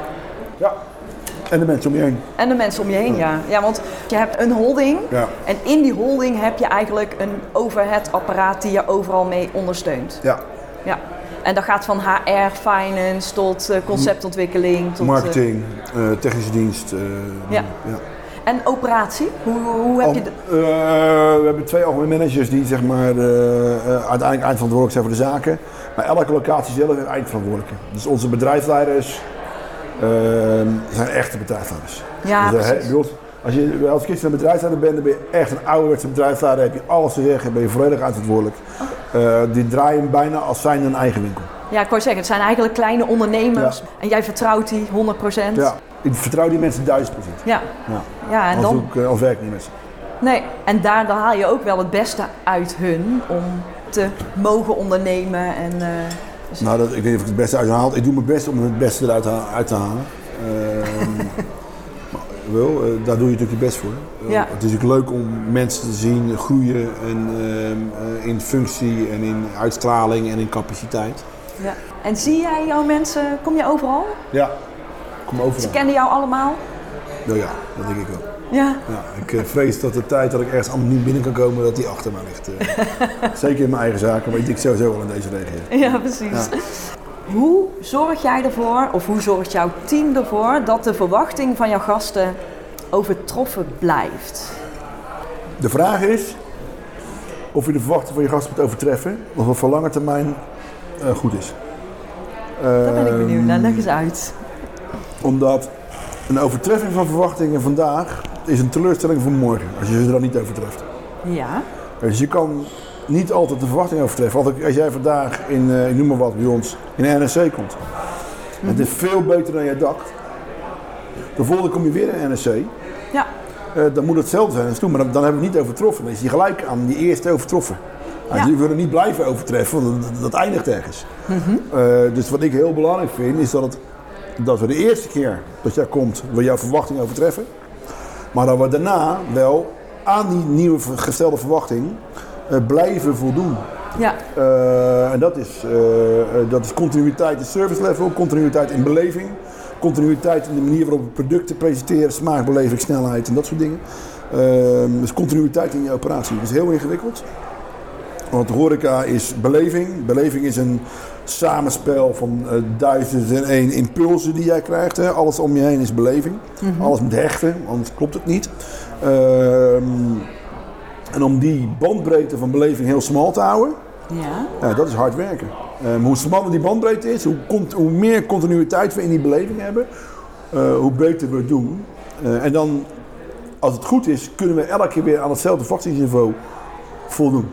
Speaker 1: ja. En de mensen om je heen.
Speaker 2: En de mensen om je heen, ja. Ja, want je hebt een holding.
Speaker 1: Ja.
Speaker 2: En in die holding heb je eigenlijk een overhead-apparaat die je overal mee ondersteunt.
Speaker 1: Ja.
Speaker 2: En dat gaat van HR, finance tot eh, conceptontwikkeling. Tot, eh,
Speaker 1: Marketing, eh, technische dienst.
Speaker 2: Ja.
Speaker 1: ja.
Speaker 2: en operatie? Hoe, hoe heb je... de-
Speaker 1: we hebben twee algemene managers die zeg maar, uiteindelijk eindverantwoordelijk zijn voor de zaken. Maar elke locatie zelf is eindverantwoordelijke. Dus onze bedrijfsleiders eh, zijn echte bedrijfsleiders.
Speaker 2: Ja,
Speaker 1: dus, eh, als je als gisteren een bedrijfsleider bent, dan ben je echt een ouderwetse bedrijfsleider. Heb je alles te zeggen, ben je volledig eindverantwoordelijk. Eh, die draaien bijna als zijn een eigen winkel.
Speaker 2: Ja, ik wou zeggen, het zijn eigenlijk kleine ondernemers.
Speaker 1: Ja.
Speaker 2: En jij vertrouwt die 100%.
Speaker 1: Ja, ik vertrouw die mensen duizend procent.
Speaker 2: Ja.
Speaker 1: Ja.
Speaker 2: Ja, en
Speaker 1: Als,
Speaker 2: dan...
Speaker 1: ook, eh, als werk niet met ze.
Speaker 2: Nee, en daar dan haal je ook wel het beste uit hun om te mogen ondernemen. En, eh, dus-
Speaker 1: Nou, dat, ik weet niet of ik het beste uit haal. Ik doe mijn best om het beste eruit uit te halen. <laughs> Ehm, eh, daar doe je natuurlijk je best voor. Eh,
Speaker 2: Ja.
Speaker 1: Het is natuurlijk leuk om mensen te zien groeien en, ehm, eh, in functie en in uitstraling en in capaciteit.
Speaker 2: ja. En zie jij jouw mensen, kom je overal?
Speaker 1: Ja, kom
Speaker 2: Ze
Speaker 1: overal.
Speaker 2: kennen jou allemaal?
Speaker 1: Nou ja, dat denk ik wel.
Speaker 2: Ja.
Speaker 1: Ja, ik vrees dat de tijd dat ik ergens niet binnen kan komen, dat die achter mij ligt. <laughs> Zeker in mijn eigen zaken, maar ik denk sowieso wel in deze regio.
Speaker 2: Ja, precies.
Speaker 1: Ja.
Speaker 2: Hoe zorg jij ervoor, of hoe zorgt jouw team ervoor, dat de verwachting van jouw gasten overtroffen blijft?
Speaker 1: De vraag is of je de verwachting van je gast moet overtreffen, of het voor lange termijn eh, goed is.
Speaker 2: Daar ben ik benieuwd naar.
Speaker 1: Ehm,
Speaker 2: Leg eens uit.
Speaker 1: Omdat een overtreffing van verwachtingen vandaag is een teleurstelling voor morgen, als je ze dan niet overtreft.
Speaker 2: Ja.
Speaker 1: Dus je kan niet altijd de verwachting overtreffen. Want als jij vandaag in, eh, ik noem maar wat, bij ons in de NRC komt. Het is veel beter dan jij dacht. De volgende kom je weer in NRC.
Speaker 2: Ja.
Speaker 1: eh, dan moet het hetzelfde zijn als toen. Maar dan, dan hebben we het niet overtroffen. Dan is die gelijk aan die eerste overtroffen. Nou. Die willen niet blijven overtreffen, want dat, dat eindigt ergens.
Speaker 2: Mhm.
Speaker 1: Eh, dus wat ik heel belangrijk vind, is dat, het, dat we de eerste keer dat jij komt, we jouw verwachting overtreffen. Maar dat we daarna wel aan die nieuwe gestelde verwachting blijven voldoen.
Speaker 2: Ja.
Speaker 1: Eh, en dat is, eh, eh, dat is continuïteit in service level, continuïteit in beleving, continuïteit in de manier waarop we producten presenteren, smaakbeleving, snelheid en dat soort dingen. Eh, dus continuïteit in je operatie. Dat is heel ingewikkeld. Want horeca is beleving. Beleving is een samenspel van eh, duizend en één impulsen die jij krijgt. Hè. Alles om je heen is beleving. Alles moet hechten, anders klopt het niet. Ehm, en om die bandbreedte van beleving heel smal te houden,
Speaker 2: Ja.
Speaker 1: dat is hard werken. Ehm, hoe smaller die bandbreedte is, hoe, hoe meer continuïteit we in die beleving hebben, eh, hoe beter we het doen. Eh, en dan, als het goed is, kunnen we elke keer weer aan hetzelfde verwachtingsniveau voldoen.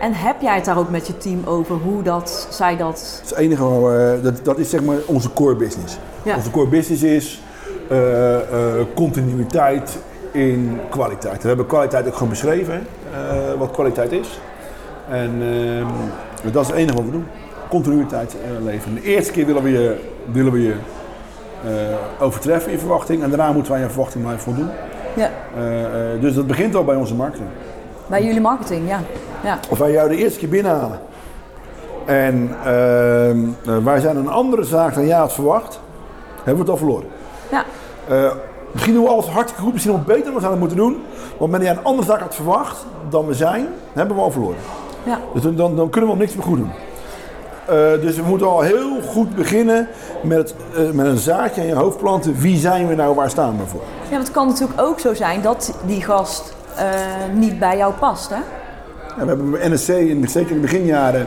Speaker 2: En heb jij het daar ook met je team over hoe dat, zij dat...
Speaker 1: Dat is het enige we, dat, dat is zeg maar onze core business.
Speaker 2: Ja.
Speaker 1: Onze core business is eh, eh, continuïteit in kwaliteit. We hebben kwaliteit ook gewoon beschreven, eh, wat kwaliteit is. En ehm, dat is het enige wat we doen. Continuïteit eh, leveren. De eerste keer willen we je, willen we je eh, overtreffen in verwachting. En daarna moeten wij je verwachting blijven voldoen.
Speaker 2: Ja.
Speaker 1: Dus dat begint al bij onze marketing.
Speaker 2: Bij jullie marketing, ja. Ja.
Speaker 1: Of wij jou de eerste keer binnenhalen. En ehm, eh, wij zijn een andere zaak dan jij had verwacht. Hebben we het al verloren.
Speaker 2: Ja.
Speaker 1: Misschien doen we alles hartstikke goed, misschien nog beter dan we zouden moeten doen. Want jij een andere zaak had verwacht dan we zijn, hebben we al verloren.
Speaker 2: Ja.
Speaker 1: Dus dan, dan, dan kunnen we al niks meer goed doen. Eh, dus we moeten al heel goed beginnen met, eh, met een zaadje in je hoofd planten. Wie zijn we nou, waar staan we voor?
Speaker 2: Ja, want het kan natuurlijk ook zo zijn dat die gast eh, niet bij jou past, hè?
Speaker 1: Ja, we hebben bij NSC, in, zeker in de beginjaren,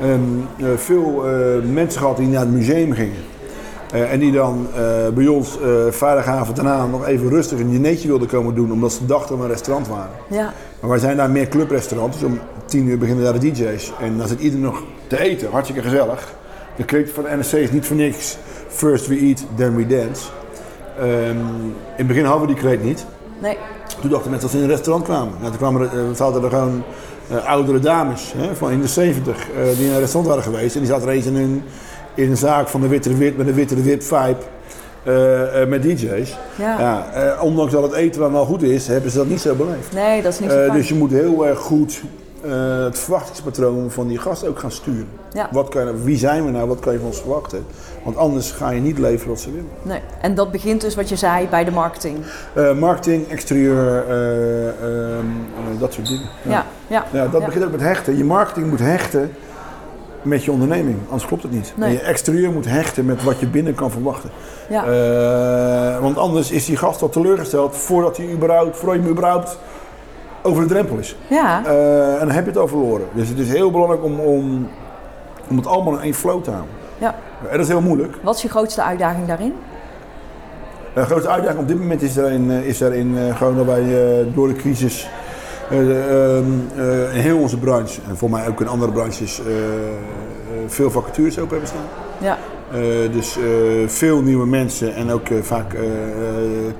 Speaker 1: ehm, eh, veel mensen gehad die naar het museum gingen. Eh, en die dan eh, bij ons eh vrijdagavond daarna nog even rustig een dinertje wilden komen doen, omdat ze dachten dat we een restaurant waren.
Speaker 2: Ja.
Speaker 1: Maar wij zijn daar meer clubrestaurant, dus om tien uur beginnen daar de DJ's. En dan zit ieder nog te eten, hartstikke gezellig. De keuken van de NSC is niet voor niks. First we eat, then we dance. Ehm, in het begin hadden we die kreet niet.
Speaker 2: Nee.
Speaker 1: Toen dachten mensen dat ze in een restaurant kwamen. Nou, toen kwamen er, zaten er gewoon oudere dames hè, van in de 70 eh, die in een restaurant waren geweest. En die zaten er eens in een, in een zaak van de Witte Wit met een Witte Wit vibe. eh, eh, met DJ's.
Speaker 2: Ja.
Speaker 1: eh, ondanks dat het eten dan wel goed is, hebben ze dat niet zo beleefd.
Speaker 2: Nee, dat is niet zo
Speaker 1: dus je moet heel erg goed het verwachtingspatroon van die gast ook gaan sturen.
Speaker 2: Ja.
Speaker 1: Wat kan, wie zijn we nou? Wat kan je van ons verwachten? Want anders ga je niet leveren wat ze willen.
Speaker 2: Nee. En dat begint dus wat je zei bij de marketing.
Speaker 1: Marketing, exterieur, eh, ehm, eh, dat soort dingen.
Speaker 2: Ja. Ja.
Speaker 1: Ja, dat
Speaker 2: Ja.
Speaker 1: begint ook met hechten. Je marketing moet hechten met je onderneming, anders klopt het niet.
Speaker 2: Nee.
Speaker 1: En je exterieur moet hechten met wat je binnen kan verwachten.
Speaker 2: Ja.
Speaker 1: Eh, want anders is die gast al teleurgesteld voordat hij überhaupt, voordat je hem überhaupt over de drempel is.
Speaker 2: ja.
Speaker 1: Eh, en dan heb je het al verloren. Dus het is heel belangrijk om, om, om het allemaal in één flow te houden.
Speaker 2: ja.
Speaker 1: En dat is heel moeilijk.
Speaker 2: Wat is je grootste uitdaging daarin?
Speaker 1: De grootste uitdaging op dit moment is daarin, eh, is daarin eh, gewoon dat wij eh, door de crisis eh, eh, in heel onze branche, en voor mij ook in andere branches, eh, eh, veel vacatures open hebben staan.
Speaker 2: Ja.
Speaker 1: Eh, dus eh, veel nieuwe mensen en ook eh, vaak eh, eh,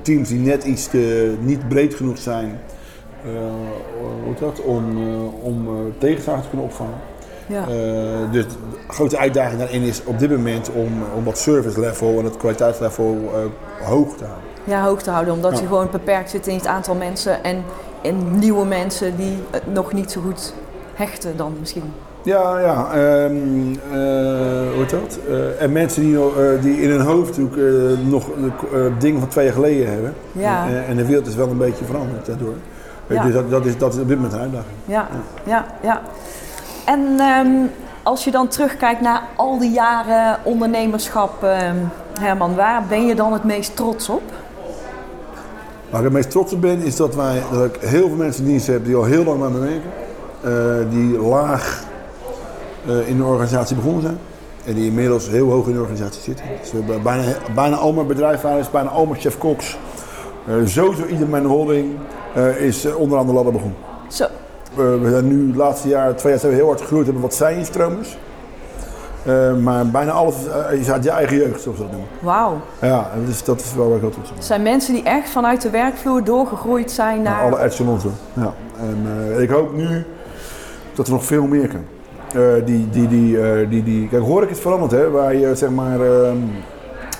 Speaker 1: teams die net iets te, niet breed genoeg zijn eh, hoe dat? om, eh, om eh, tegenslagen te kunnen opvangen.
Speaker 2: Ja.
Speaker 1: Eh, dus de grote uitdaging daarin is op dit moment om, om dat service level en het kwaliteitslevel eh, hoog te houden.
Speaker 2: ja, hoog te houden. Omdat
Speaker 1: Ja.
Speaker 2: je gewoon beperkt zit in het aantal mensen en in nieuwe mensen die het nog niet zo goed hechten dan misschien.
Speaker 1: Ja, ja. ehm, eh, hoe heet dat? Eh, en mensen die, eh, die in hun hoofd ook, nog dingen van twee jaar geleden hebben.
Speaker 2: Ja.
Speaker 1: En, en de wereld is wel een beetje veranderd daardoor.
Speaker 2: Ja.
Speaker 1: Dus dat, dat, is, dat is op dit moment een uitdaging.
Speaker 2: Ja, ja, ja. En ehm, als je dan terugkijkt naar al die jaren ondernemerschap, ehm, Herman, waar ben je dan het meest trots op?
Speaker 1: Waar ik het meest trots op ben, is dat, wij, dat ik heel veel mensen in dienst heb die al heel lang met me werken. Eh, die laag eh, in de organisatie begonnen zijn. En die inmiddels heel hoog in de organisatie zitten. Dus we hebben bijna, bijna al mijn bedrijfsleiders, bijna al mijn chef koks. Eh, sowieso ieder mijn holding is onderaan de ladder begonnen.
Speaker 2: Zo,
Speaker 1: we zijn nu de laatste jaar, twee jaar zijn we heel hard gegroeid, hebben wat zij-instromers. Eh, maar bijna alles eh, is uit je eigen jeugd, zoals dat noemen.
Speaker 2: wauw.
Speaker 1: Ja, dus dat is wel waar ik heel trots op
Speaker 2: zijn mensen die echt vanuit de werkvloer doorgegroeid zijn naar...
Speaker 1: Alle echelons. Ja. En eh, ik hoop nu dat er nog veel meer kan. Eh, die, die, die, eh, die, die, kijk, hoor ik het veranderd, hè? Waar je zeg maar ehm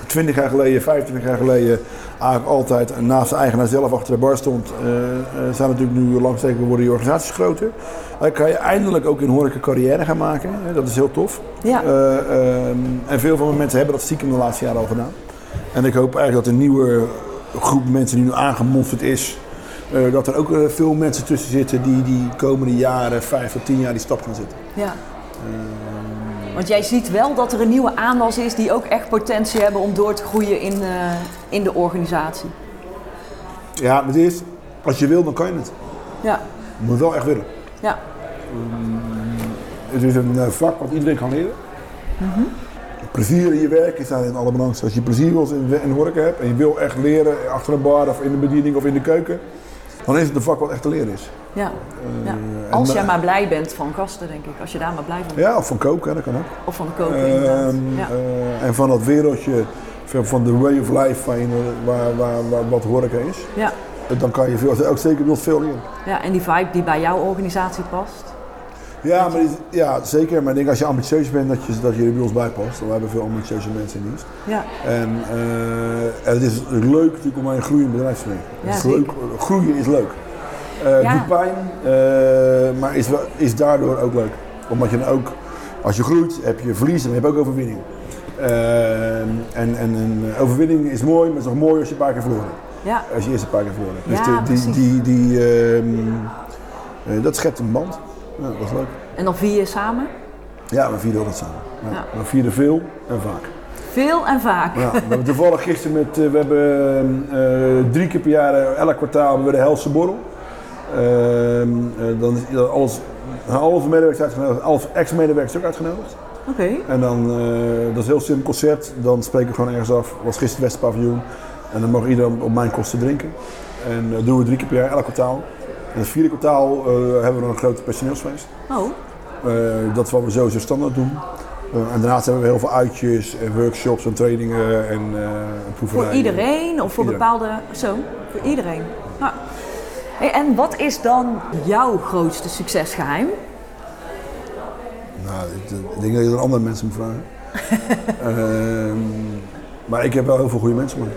Speaker 1: 20 jaar geleden, 25 jaar geleden eigenlijk altijd naast de eigenaar zelf achter de bar stond, eh, eh, zijn natuurlijk nu langzaam worden die organisaties groter. Dan kan je eindelijk ook in horeca carrière gaan maken. Hè? Dat is heel tof.
Speaker 2: Ja.
Speaker 1: Eh, ehm, en veel van mijn mensen hebben dat stiekem de laatste jaren al gedaan. En ik hoop eigenlijk dat een nieuwe groep mensen die nu aangemonsterd is, dat er ook veel mensen tussen zitten die die komende jaren, vijf tot tien jaar, die stap gaan zetten.
Speaker 2: Ja. Want jij ziet wel dat er een nieuwe aanwas is die ook echt potentie hebben om door te groeien in, eh, in de organisatie.
Speaker 1: Ja, maar het is, als je wil, dan kan je het.
Speaker 2: Ja,
Speaker 1: Je moet wel echt willen.
Speaker 2: ja,
Speaker 1: Het is een eh, vak wat iedereen kan leren. Plezier in je werk is daarin allerbelangrijkste. Als je plezier wil in horeca hebt en je wil echt leren achter een bar of in de bediening of in de keuken, dan is het een vak wat echt te leren is.
Speaker 2: Ja. ja.
Speaker 1: en
Speaker 2: Als jij maar blij bent van gasten, denk ik. Als je daar maar blij van bent.
Speaker 1: Ja, of van koken, dat kan ook.
Speaker 2: Of van koken, inderdaad.
Speaker 1: Ehm,
Speaker 2: Ja.
Speaker 1: eh, en van dat wereldje, van de way of life eh, waar, waar, waar, wat horeca is,
Speaker 2: Ja.
Speaker 1: eh, dan kan je veel, ook zeker nog veel leren.
Speaker 2: ja, en die vibe die bij jouw organisatie past.
Speaker 1: Ja, maar ja, zeker. Maar ik denk als je ambitieus bent, dat je, dat je er bij ons bij past. We hebben veel ambitieuze mensen in dienst.
Speaker 2: Ja,
Speaker 1: En, eh, en het is leuk natuurlijk om bij een groeiend bedrijf te werken.
Speaker 2: Ja,
Speaker 1: leuk, groeien is leuk. Eh
Speaker 2: Ja.
Speaker 1: Doet pijn, eh, maar is, is daardoor ook leuk. Omdat je dan ook Als je groeit heb je verliezen, maar je hebt ook overwinningen. Uh, en, en een overwinning is mooi, maar het is nog mooi als je een paar keer verloren
Speaker 2: Ja.
Speaker 1: Als je eerst een paar keer verloren hebt.
Speaker 2: Ja,
Speaker 1: dus de- die, die, die, ehm, eh, dat schept een band. Ja, dat is leuk.
Speaker 2: En dan vier je samen?
Speaker 1: Ja, we vieren altijd samen. Ja.
Speaker 2: Ja.
Speaker 1: We vieren veel en vaak.
Speaker 2: Veel en vaak.
Speaker 1: Ja, we hebben toevallig gisteren met, eh, we hebben eh, drie keer per jaar, eh, elk kwartaal, we de Helse Borrel. Ehm, eh, dan is alles, halve medewerkers uitgenodigd, ex-medewerkers ook uitgenodigd.
Speaker 2: Oké.
Speaker 1: En dan, eh, dat is een heel simpel concept, dan spreken we gewoon ergens af, was gisteren het Westpaviljoen. En dan mag iedereen op mijn kosten drinken. En dat doen we drie keer per jaar, elk kwartaal. En het vierde kwartaal eh, hebben we een grote personeelsfeest.
Speaker 2: Oh,
Speaker 1: Eh, dat is wat we sowieso standaard doen. Eh, en daarnaast hebben we heel veel uitjes en workshops en trainingen en eh
Speaker 2: voor iedereen of voor
Speaker 1: Iedereen.
Speaker 2: bepaalde... Zo, voor iedereen. Nou. Hey, en wat is dan jouw grootste succesgeheim?
Speaker 1: Nou, ik, ik denk dat je aan andere mensen moet vragen. <laughs> Ehm, maar ik heb wel heel veel goede mensen. Man.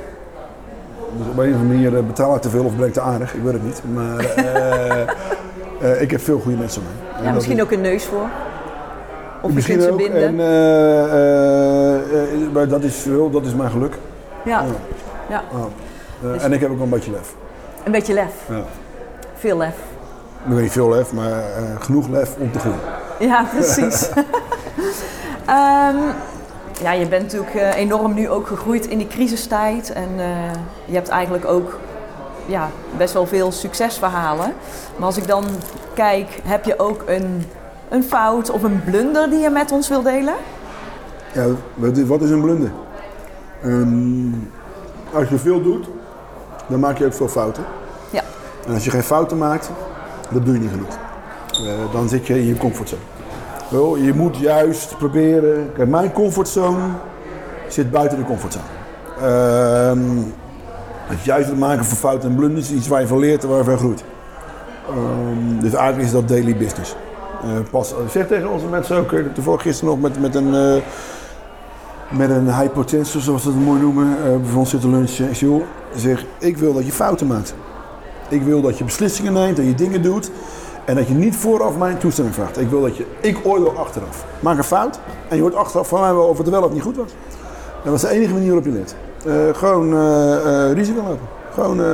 Speaker 1: Dus op een of andere manier eh, betaal ik te veel of ben ik te aardig, ik weet het niet. Maar eh, <laughs> eh, ik heb veel goede mensen om me. En
Speaker 2: Ja, misschien
Speaker 1: is-
Speaker 2: ook een neus voor. Of je
Speaker 1: Misschien
Speaker 2: ze binden.
Speaker 1: En, maar dat is, dat is mijn geluk.
Speaker 2: ja.
Speaker 1: ja.
Speaker 2: ja, Dus-
Speaker 1: En ik heb ook een beetje lef.
Speaker 2: een beetje lef.
Speaker 1: Ja.
Speaker 2: Veel lef.
Speaker 1: Ik weet niet veel lef, maar eh, genoeg lef om te groeien.
Speaker 2: Ja, precies. <laughs> Ehm, ja, je bent natuurlijk eh, enorm nu ook gegroeid in die crisistijd. En eh, je hebt eigenlijk ook ja, best wel veel succesverhalen. Maar als ik dan kijk, heb je ook een, een fout of een blunder die je met ons wil delen?
Speaker 1: Ja, wat is- wat is een blunder? Ehm, als je veel doet, dan maak je ook veel fouten. En als je geen fouten maakt, dan doe je niet genoeg. Eh, dan zit je in je comfortzone. Je moet juist proberen. Kijk, mijn comfortzone zit buiten de comfortzone. Ehm, het juist het maken van fouten en blunders is iets waar je van leert en waar je van groeit. Ehm, dus eigenlijk is dat daily business. Eh, pas, zeg tegen onze mensen ook, eh, toevallig gisteren nog met, met een, eh, met een high potential, zoals we het mooi noemen, eh bij ons zitten lunchen. Ik zeg, ik wil dat je fouten maakt. Ik wil dat je beslissingen neemt, dat je dingen doet en dat je niet vooraf mijn toestemming vraagt. Ik wil dat je, ik oordeel achteraf. Maak een fout en je hoort achteraf van mij wel of het wel of niet goed was. Dat is de enige manier waarop je leert. Eh, gewoon eh, eh, risico lopen. Gewoon,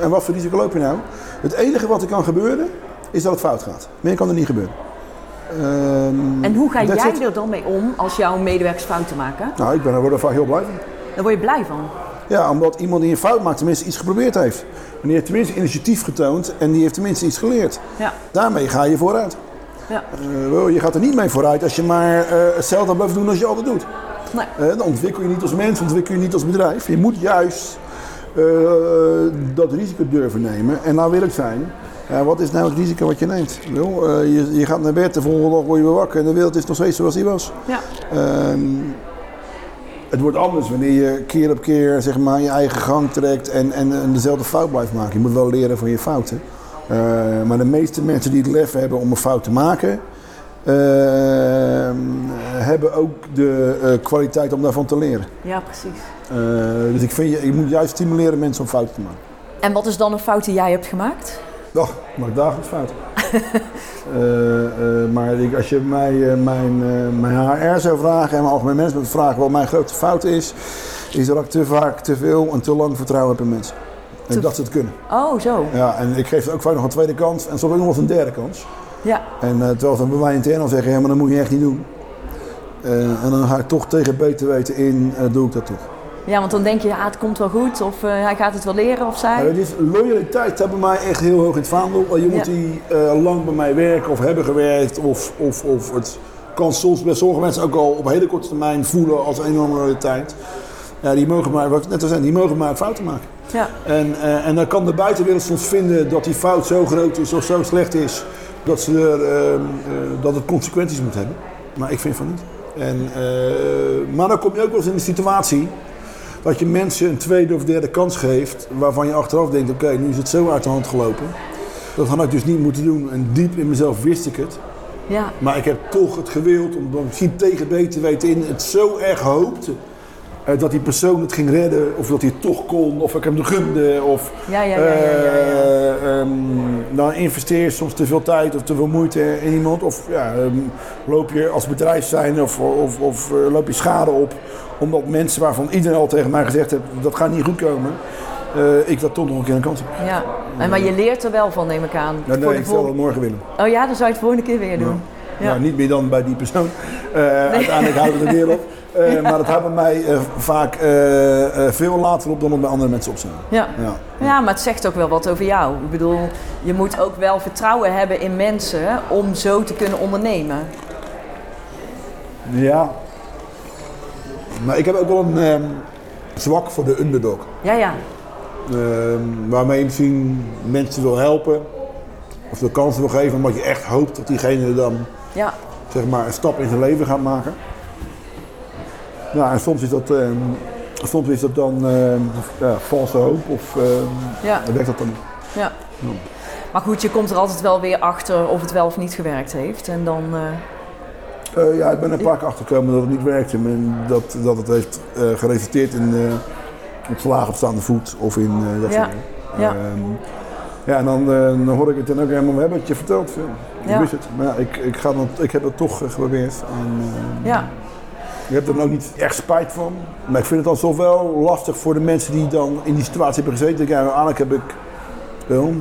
Speaker 1: en wat voor risico loop je nou? Het enige wat er kan gebeuren, is dat het fout gaat. Meer kan er niet gebeuren. Ehm,
Speaker 2: En hoe ga jij
Speaker 1: it.
Speaker 2: er dan mee om als jouw medewerkers fouten maken?
Speaker 1: Nou, ik ben er, word er vaak heel blij van.
Speaker 2: Daar word je blij van.
Speaker 1: Ja, omdat iemand die een fout maakt tenminste iets geprobeerd heeft. En die heeft tenminste initiatief getoond en die heeft tenminste iets geleerd.
Speaker 2: Ja,
Speaker 1: Daarmee ga je vooruit.
Speaker 2: ja.
Speaker 1: Eh, wel, je gaat er niet mee vooruit als je maar eh, hetzelfde blijft doen als je altijd doet.
Speaker 2: Nee.
Speaker 1: Eh, dan ontwikkel je niet als mens, ontwikkel je niet als bedrijf. Je moet juist dat risico durven nemen. En nou wil ik zijn, ja, wat is nou het risico wat je neemt? Je, je gaat naar bed, de volgende dag word je weer wakker en de wereld is nog steeds zoals die was.
Speaker 2: ja.
Speaker 1: Het wordt anders wanneer je keer op keer zeg maar, je eigen gang trekt en, en, en dezelfde fout blijft maken. Je moet wel leren van je fouten. Eh, maar de meeste mensen die het lef hebben om een fout te maken, ehm, hebben ook de eh, kwaliteit om daarvan te leren.
Speaker 2: ja precies.
Speaker 1: Eh, dus ik vind je, je moet juist stimuleren mensen om fouten te maken.
Speaker 2: En wat is dan een fout die jij hebt gemaakt?
Speaker 1: Dag, ik maak dagelijks fouten. <laughs> Eh, eh, maar ik- als je mij eh, mijn, mijn HR zou vragen en mijn algemeen management vragen wat mijn grote fout is, is dat ik te vaak te veel en te lang vertrouwen heb in mensen. En dat ze het kunnen.
Speaker 2: Oh, zo.
Speaker 1: Ja, en ik geef het ook vaak nog een tweede kans en soms ook nog eens een derde kans.
Speaker 2: Ja,
Speaker 1: En terwijl ze bij mij intern al zeggen, ja, maar dat moet je echt niet doen. En dan ga ik toch tegen beter weten in, doe ik dat toch.
Speaker 2: Ja want dan denk je, ja, het komt wel goed. Of eh, hij gaat het wel leren, of zij.
Speaker 1: het is, loyaliteit bij mij echt heel hoog in het vaandel. Iemand
Speaker 2: Ja.
Speaker 1: die eh, lang bij mij werken of hebben gewerkt. Of, of, of het kan soms bij sommige mensen ook al op hele korte termijn voelen als enorme loyaliteit. Ja, die mogen maar, wat ik net al zei, die mogen maar fouten maken.
Speaker 2: Ja,
Speaker 1: En, eh, en dan kan de buitenwereld soms vinden dat die fout zo groot is of zo slecht is. Dat, ze er, ehm, eh, dat het consequenties moet hebben. Maar ik vind van niet. En, eh, maar dan kom je ook wel eens in de situatie dat je mensen een tweede of derde kans geeft. Waarvan je achteraf denkt, oké, nu is het zo uit de hand gelopen. Dat had ik dus niet moeten doen. En diep in mezelf wist ik het.
Speaker 2: ja,
Speaker 1: Maar ik heb toch het gewild, ik misschien tegen beter weten in, het zo erg hoopte. Eh, dat die persoon het ging redden, of dat hij het toch kon, of ik hem de gunde. Of,
Speaker 2: ja, ja, ja. ja, ja, ja.
Speaker 1: ehm, dan investeer je soms te veel tijd of te veel moeite in iemand. Of ja, ehm, loop je als bedrijf zijn of, of, of eh, loop je schade op. Omdat mensen waarvan iedereen al tegen mij gezegd heeft dat gaat niet goed komen. eh, ik dat toch nog een keer een kans heb.
Speaker 2: Ja. En, maar je leert er wel van, neem ik aan.
Speaker 1: Ja, nee, ik
Speaker 2: vol-
Speaker 1: dat morgen willen.
Speaker 2: Oh ja, dan zou je het volgende keer weer doen.
Speaker 1: Ja.
Speaker 2: Ja.
Speaker 1: niet meer dan bij die persoon. Eh, Uiteindelijk houden we er weer op. <laughs> Eh, Maar dat houdt bij mij eh, vaak veel later op dan het bij andere mensen op zijn.
Speaker 2: Ja.
Speaker 1: Ja.
Speaker 2: ja, maar het zegt ook wel wat over jou. Ik bedoel, je moet ook wel vertrouwen hebben in mensen om zo te kunnen ondernemen.
Speaker 1: ja. Maar ik heb ook wel een ehm, zwak voor de underdog.
Speaker 2: Ja, ja.
Speaker 1: Ehm, waarmee misschien mensen wil helpen. Of de kans wil geven omdat je echt hoopt dat diegene dan
Speaker 2: Ja,
Speaker 1: zeg maar, een stap in zijn leven gaat maken. Ja, en soms is dat, ehm, soms is dat dan ja, valse hoop of ehm,
Speaker 2: ja,
Speaker 1: werkt dat dan niet.
Speaker 2: ja. Maar goed, je komt er altijd wel weer achter of het wel of niet gewerkt heeft. En dan, eh,
Speaker 1: Eh, ja, ik ben er een paar keer achtergekomen dat het niet werkte. En dat, dat het heeft eh, geresulteerd in eh het verlagen op staande voet of in eh, dat
Speaker 2: Ja,
Speaker 1: soort dingen.
Speaker 2: ja.
Speaker 1: Ehm, ja, en dan, eh, dan hoor ik het dan ook helemaal, we hebben het je verteld. Phil. Ik
Speaker 2: Ja.
Speaker 1: wist het. Maar ja, ik, ik, ga dan, ik heb het toch eh, geprobeerd. En, ehm,
Speaker 2: ja.
Speaker 1: Ik heb er dan ook niet echt spijt van. Maar ik vind het dan toch wel lastig voor de mensen die dan in die situatie hebben gezeten. Ja, eigenlijk heb ik, wel,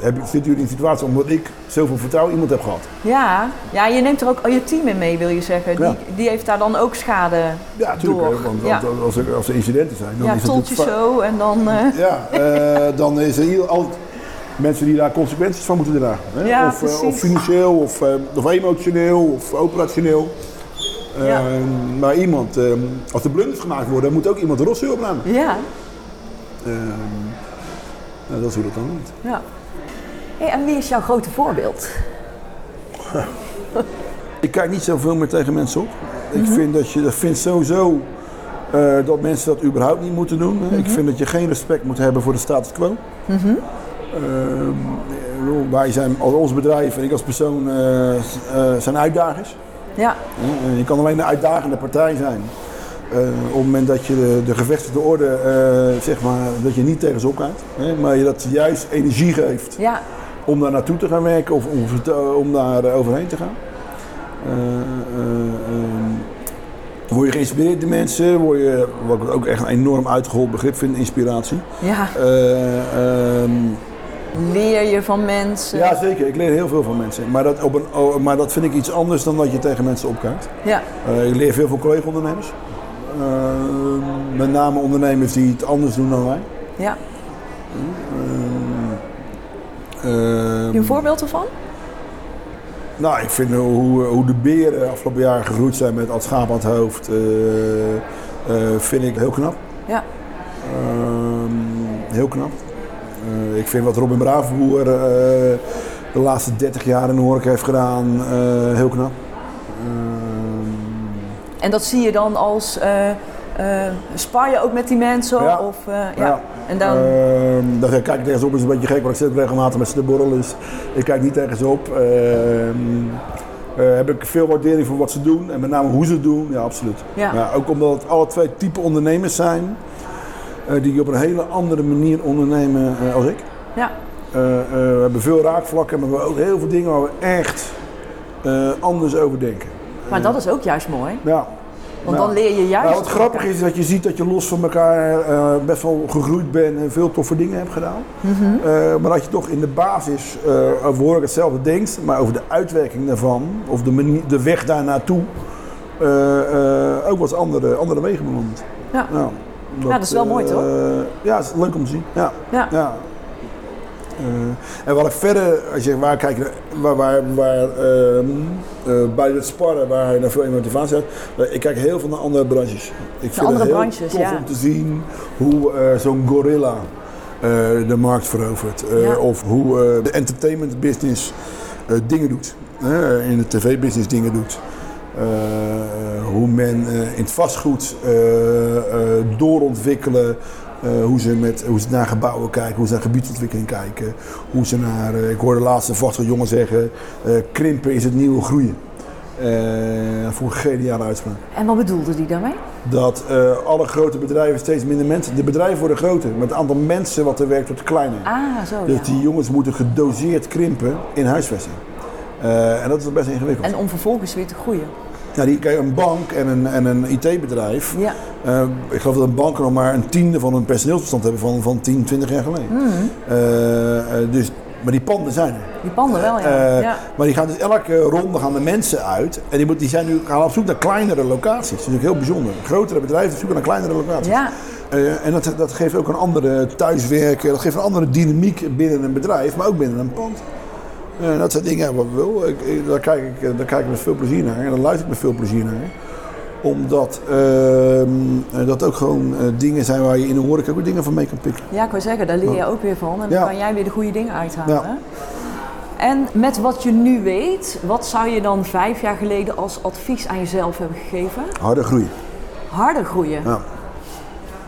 Speaker 1: heb, zitten jullie in een situatie omdat ik zoveel vertrouwen iemand heb gehad.
Speaker 2: Ja, ja, je neemt er ook al je team in mee, wil je zeggen. Die,
Speaker 1: Ja.
Speaker 2: die heeft daar dan ook schade
Speaker 1: Ja, natuurlijk.
Speaker 2: door.
Speaker 1: Want,
Speaker 2: ja,
Speaker 1: want als, er, als er incidenten zijn, dan
Speaker 2: ja
Speaker 1: is het va-
Speaker 2: zo en dan... eh,
Speaker 1: Ja, eh, dan is er hier altijd mensen die daar consequenties van moeten dragen. Hè?
Speaker 2: Ja,
Speaker 1: of, eh, of financieel, of, eh, of emotioneel, of operationeel. Eh,
Speaker 2: Ja.
Speaker 1: Maar iemand, eh, als er blunders gemaakt worden, moet ook iemand de rotzooi opnemen.
Speaker 2: ja,
Speaker 1: nou, dat is hoe dat dan moet.
Speaker 2: ja. Hey, en wie is jouw grote voorbeeld? <laughs>
Speaker 1: Ik kijk niet zoveel meer tegen mensen op. Ik
Speaker 2: Mhm.
Speaker 1: vind dat je dat vindt sowieso eh, dat mensen dat überhaupt niet moeten doen. hè.
Speaker 2: Mhm.
Speaker 1: Ik vind dat je geen respect moet hebben voor de status quo. Ehm, ik bedoel, wij zijn als ons bedrijf en ik als persoon eh, eh, zijn uitdagers.
Speaker 2: Ja,
Speaker 1: je kan alleen een uitdagende partij zijn. eh, op het moment dat je de, de gevestigde orde, zeg maar, dat je niet tegen ze opkijkt. hè, maar je dat juist energie geeft
Speaker 2: ja,
Speaker 1: om daar naartoe te gaan werken of om, om daar overheen te gaan. Eh, eh, ehm, word je geïnspireerd door mensen, word je, wat ik ook echt een enorm uitgehold begrip vind, inspiratie.
Speaker 2: ja.
Speaker 1: Eh, ehm,
Speaker 2: Leer je van mensen.
Speaker 1: ja, zeker. Ik leer heel veel van mensen. Maar dat, op een, oh, maar dat vind ik iets anders dan dat je tegen mensen opkijkt.
Speaker 2: Ja,
Speaker 1: Eh, ik leer veel van collega-ondernemers. Eh, met name ondernemers die het anders doen dan wij.
Speaker 2: ja.
Speaker 1: Ehm,
Speaker 2: Heb je een voorbeeld ervan?
Speaker 1: Nou, ik vind hoe, hoe de beren afgelopen jaar gegroeid zijn met als schaap aan het hoofd, eh, eh, vind ik heel knap.
Speaker 2: Ja,
Speaker 1: Ehm, heel knap. Eh, ik vind wat Robin Bravenboer eh, de laatste 30 jaar in de horeca heeft gedaan, eh, heel knap. Ehm,
Speaker 2: en dat zie je dan als... spar je ook met die mensen?
Speaker 1: Ja.
Speaker 2: Of, ja.
Speaker 1: Ja.
Speaker 2: En dan...
Speaker 1: Ehm, dan kijk ik tegen ze op, is een beetje gek, want ik zit regelmatig met ze te borrelen, dus ik kijk niet tegen ze op. Ehm, eh, heb ik veel waardering voor wat ze doen en met name hoe ze het doen, ja absoluut.
Speaker 2: Ja.
Speaker 1: ook omdat het alle twee type ondernemers zijn, die op een hele andere manier ondernemen eh, als ik.
Speaker 2: ja,
Speaker 1: Eh, eh, we hebben veel raakvlakken, maar we hebben ook heel veel dingen waar we echt eh, anders over denken.
Speaker 2: maar dat is ook juist mooi.
Speaker 1: Ja.
Speaker 2: Want dan leer je juist...
Speaker 1: Nou, wat grappig is, is dat je ziet dat je los van elkaar eh, best wel gegroeid bent en veel toffe dingen hebt gedaan.
Speaker 2: Mhm.
Speaker 1: Eh, maar dat je toch in de basis eh over horeca hetzelfde denkt, maar over de uitwerking daarvan, of de, manier, de weg daar naartoe, eh, eh, ook wat andere, andere wegen bewandelt.
Speaker 2: Ja.
Speaker 1: Nou,
Speaker 2: Ja, dat is wel mooi, toch?
Speaker 1: eh, ja, het is leuk om te zien. Ja.
Speaker 2: Ja.
Speaker 1: ja. Eh, en wat ik verder, als je waar kijkt, waar, waar, waar ehm, eh, bij het sparren, waar je naar veel motivatie hebt, ik kijk heel veel naar andere branches. Ik vind
Speaker 2: andere
Speaker 1: het heel
Speaker 2: branches,
Speaker 1: tof
Speaker 2: ja.
Speaker 1: om te zien hoe zo'n gorilla de markt verovert.
Speaker 2: Ja.
Speaker 1: Of hoe de entertainment business dingen doet. In de tv-business dingen doet. Eh, hoe men eh, in het vastgoed eh, doorontwikkelen. hoe, ze met, hoe ze naar gebouwen kijken, hoe ze naar gebiedsontwikkeling kijken. Hoe ze naar, ik hoorde laatst een vastgoedjongen zeggen, eh, krimpen is het nieuwe groeien. Ik een geniale uitspraak.
Speaker 2: En wat bedoelde die daarmee?
Speaker 1: Dat alle grote bedrijven steeds minder mensen... De bedrijven worden groter, maar het aantal mensen wat er werkt wordt kleiner.
Speaker 2: Ah, zo
Speaker 1: Dus
Speaker 2: ja.
Speaker 1: die jongens moeten gedoseerd krimpen in huisvesting. En dat is best ingewikkeld.
Speaker 2: En om vervolgens weer te groeien.
Speaker 1: Ja, die, kijk, een bank en een, en een IT-bedrijf.
Speaker 2: Ja.
Speaker 1: eh, ik geloof dat een bank nog maar een tiende van een personeelsbestand hebben van, van 10, 20 jaar geleden.
Speaker 2: Mhm.
Speaker 1: Eh, eh, dus, maar die panden zijn er.
Speaker 2: Die panden wel, ja. Ja.
Speaker 1: Maar die gaan dus elke ronde gaan de mensen uit. En die, moet, die zijn nu gaan op zoek naar kleinere locaties. Dat is natuurlijk heel bijzonder. Grotere bedrijven zoeken naar kleinere locaties.
Speaker 2: Ja,
Speaker 1: en dat, dat geeft ook een andere thuiswerken. Dat geeft een andere dynamiek binnen een bedrijf, maar ook binnen een pand. Dat zijn dingen wat we wil. Ik, ik- daar, kijk ik, eh, daar kijk ik met veel plezier naar. En daar luister ik met veel plezier naar. Omdat ehm, eh, dat ook gewoon eh, dingen zijn waar je in een horeca ook dingen van mee kan pikken.
Speaker 2: ja, ik wou zeggen, daar leer je ook weer van. En dan
Speaker 1: Ja.
Speaker 2: kan jij weer de goede dingen uithalen.
Speaker 1: Ja.
Speaker 2: En met wat je nu weet, wat zou je dan vijf jaar geleden als advies aan jezelf hebben gegeven?
Speaker 1: Harder groeien.
Speaker 2: Harder groeien.
Speaker 1: Ja.